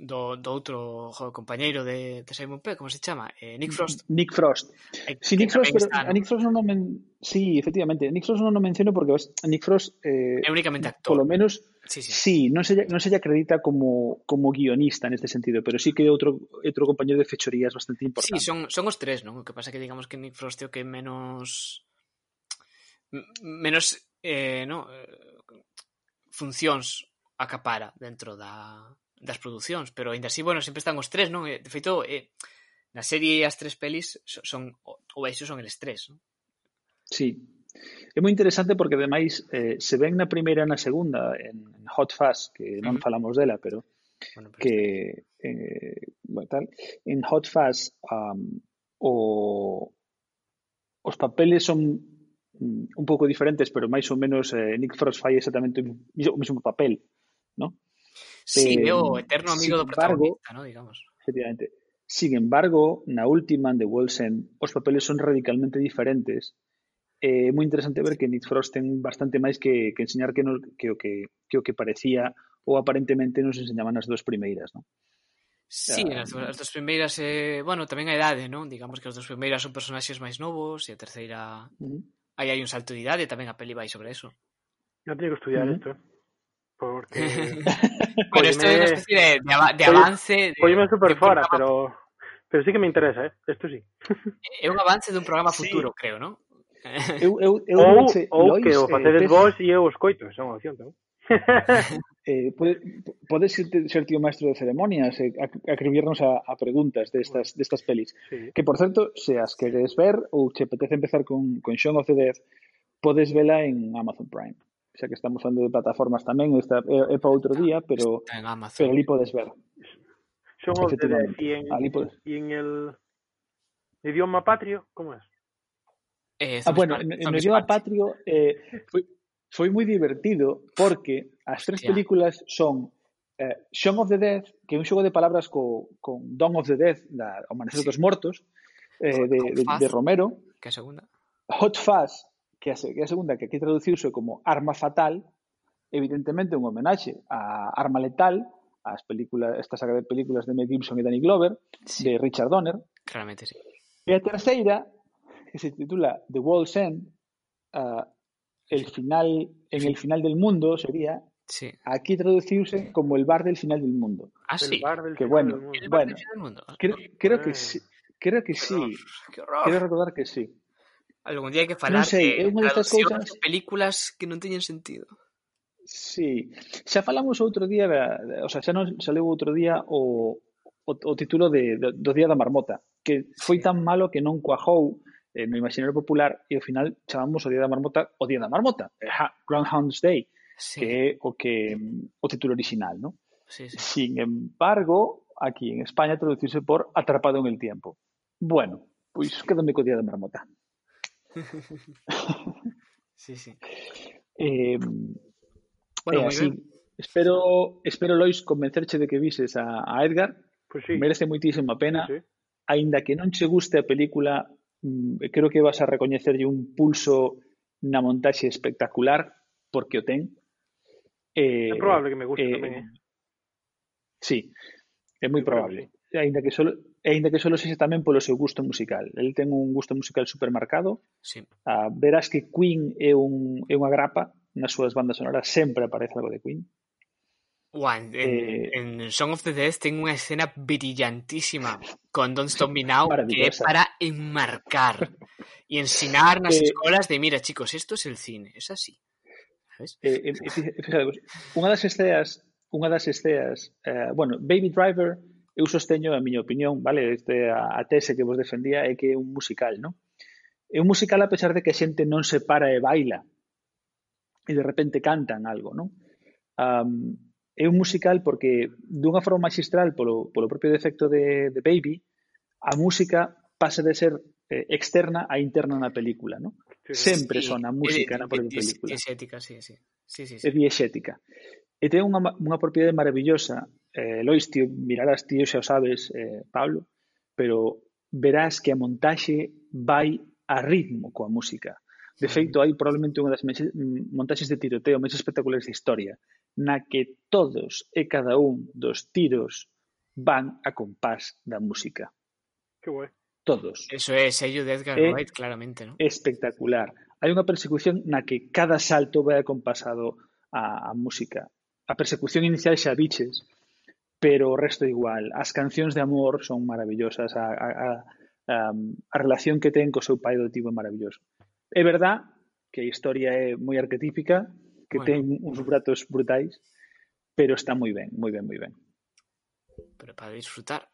do, do outro jo, compañeiro de, de Simon Pegg, como se chama? Eh, Nick Frost. Nick Frost. Eh, sí, Nick Frost, pero, está, ¿no? a Nick Frost non o men... Sí, efectivamente. Nick Frost non o menciono porque ves, Nick Frost... Eh, é únicamente actor. Polo menos, sí, sí. sí non, se, non se lle acredita como, como guionista neste sentido, pero sí que é outro, outro compañero de fechorías bastante importante. Sí, son, son os tres, non? O que pasa que digamos que Nick Frost é o que menos... menos... Eh, no, eh, funcións acapara dentro da das producións, pero aínda así, bueno, sempre están os tres, non? De feito, eh, na serie as tres pelis son o eixo son eles tres, non? Sí. É moi interesante porque ademais eh, se ven na primeira e na segunda en, en Hot Fuzz, que non uh -huh. falamos dela, pero, bueno, pero que eh, bueno, tal, en Hot Fuzz um, o os papeles son mm, un pouco diferentes, pero máis ou menos eh, Nick Frost fai exactamente o mismo papel, ¿no? Sí, é o eh, eterno amigo do protagonista, embargo, ¿no? digamos. Efectivamente. Sin embargo, na última, de Wolsen, os papeles son radicalmente diferentes. É eh, moi interesante ver que Nick Frost ten bastante máis que, que enseñar que, nos, que, o que, que o que parecía ou aparentemente nos enseñaban as dúas primeiras, non? Sí, ah, as, as dos primeiras, eh, bueno, tamén a idade, non? Digamos que as dos primeiras son personaxes máis novos e a terceira... Uh -huh. Aí hai un salto de idade, tamén a peli vai sobre eso. Non teño que estudiar isto. Uh -huh. Porque. pero esto es una especie de, de, de avance. De, Oíme super fora, pero. Pero sí que me interesa, eh? Esto sí. É un avance dun programa futuro, sí. creo, non? Eu, eu, eu ou, noche, ou Lois, que o eh, facedes eh, vos e eu os coito, unha opción tamén. eh, pode, pode ser, ser tío maestro de ceremonias e eh, acribirnos a, a preguntas destas, destas pelis. Sí. Que, por certo, se as queres ver ou che apetece empezar con, con Shaun of the Dead, podes vela en Amazon Prime xa que estamos falando de plataformas tamén, esta é, é para outro día, pero en Amazon. pero ali podes ver. Son os eh, de e en, ali podes. y en el idioma patrio, como é? Eh, ah, bueno, en, en idioma patrio eh, foi, foi moi divertido porque as tres yeah. películas son eh, Shaun of the Dead, que é un xogo de palabras co, con Dawn of the Dead, da, o Amanecer sí. dos Mortos, eh, de, de, de Romero. Que segunda? Hot Fuzz, que a, a segunda, que aquí traduciuse como Arma Fatal, evidentemente un homenaxe a Arma Letal, as películas, esta saga de películas de Mel Gibson e Danny Glover, Sí, de Richard Donner, claramente sí. e a terceira, que se titula The World's End, ah, el final, en el final del mundo sería, Sí. aquí traduciuse como el bar del final del mundo. Ah, El sí. bar del que final bueno, del mundo. El bueno. bar del mundo. Creo, creo que sí, creo que Qué sí, horror, Qué horror. quero recordar que sí. Algún día hai que falar sei, de é unha destas cousas... de películas que non teñen sentido. Sí. Xa falamos outro día, o sea, xa non saleu outro día o, o, o título de, do, do Día da Marmota, que foi sí. tan malo que non cuajou eh, no imaginario popular e ao final chamamos o Día da Marmota o Día da Marmota, eh, Groundhog's Day, sí. que é o que o título original, non? Sí, sí. Sin embargo, aquí en España traducirse por Atrapado en el tiempo. Bueno, pois pues, sí. quedame co Día da Marmota. Sí, sí. Eh, Bueno, eh, así, espero, espero Lois convencerche de que vises a, a Edgar, Pues sí. merece moitísima pena, sí, aínda que non che guste a película, mm, creo que vas a recoñecerlle un pulso na montaxe espectacular, porque o ten. Eh, É probable que me guste eh, tamén, eh. Sí, é moi probable. Aínda que solo aínda que solo sexa tamén polo seu gusto musical. El ten un gusto musical supermercado. Sí. Ah, verás que Queen é, un, é unha grapa nas súas bandas sonoras sempre aparece algo de Queen. Juan, en, eh, en Song of the Dead ten unha escena brillantísima con Don't Stop Me Now que é para enmarcar e ensinar nas eh, escolas de mira chicos, isto é es el cine, es así. ¿Sabes? Eh, eh, fíjate, unha das esceas unha das esceas, eh, bueno, Baby Driver eu sosteño a miña opinión, vale, este, a, a tese que vos defendía é que é un musical, non? É un musical a pesar de que a xente non se para e baila e de repente cantan algo, non? Um, é un musical porque dunha forma magistral polo, polo propio defecto de, de Baby, a música pasa de ser eh, externa a interna na película, non? Sempre sí, son a música é, na propia película. É diexética, sí, sí. sí, sí, sí. É diexética. E ten unha, unha propiedade maravillosa eh, Lois, tío, mirarás, tío, xa o sabes, eh, Pablo, pero verás que a montaxe vai a ritmo coa música. De feito, hai probablemente unha das mm, montaxes de tiroteo máis espectaculares da historia, na que todos e cada un dos tiros van a compás da música. Que guai. Todos. Eso é sello de Edgar é Wright, claramente, ¿no? Espectacular. Hai unha persecución na que cada salto vai acompasado a, a música. A persecución inicial xa biches, pero o resto igual. As cancións de amor son maravillosas, a, a, a, a relación que ten co seu pai adotivo é maravilloso. É verdad que a historia é moi arquetípica, que bueno. ten uns bratos brutais, pero está moi ben, moi ben, moi ben. Pero para disfrutar.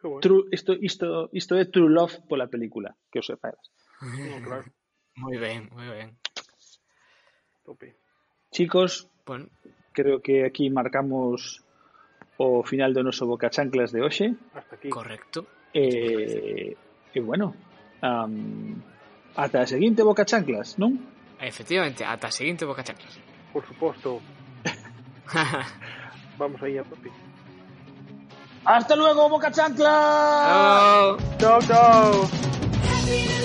Bueno. True, isto, isto, isto é True Love pola película, que os sepas. claro. moi ben, moi ben. Tope. Chicos, bueno. creo que aquí marcamos o final do noso Boca Chanclas de hoxe. Hasta aquí. correcto. E, e bueno, um, ata a seguinte Boca Chanclas, non? Efectivamente, ata a seguinte boca chanclas. Por supuesto. Vamos ahí a tope. ¡Hasta luego, Boca Chanclas! Chao. Chao, chao.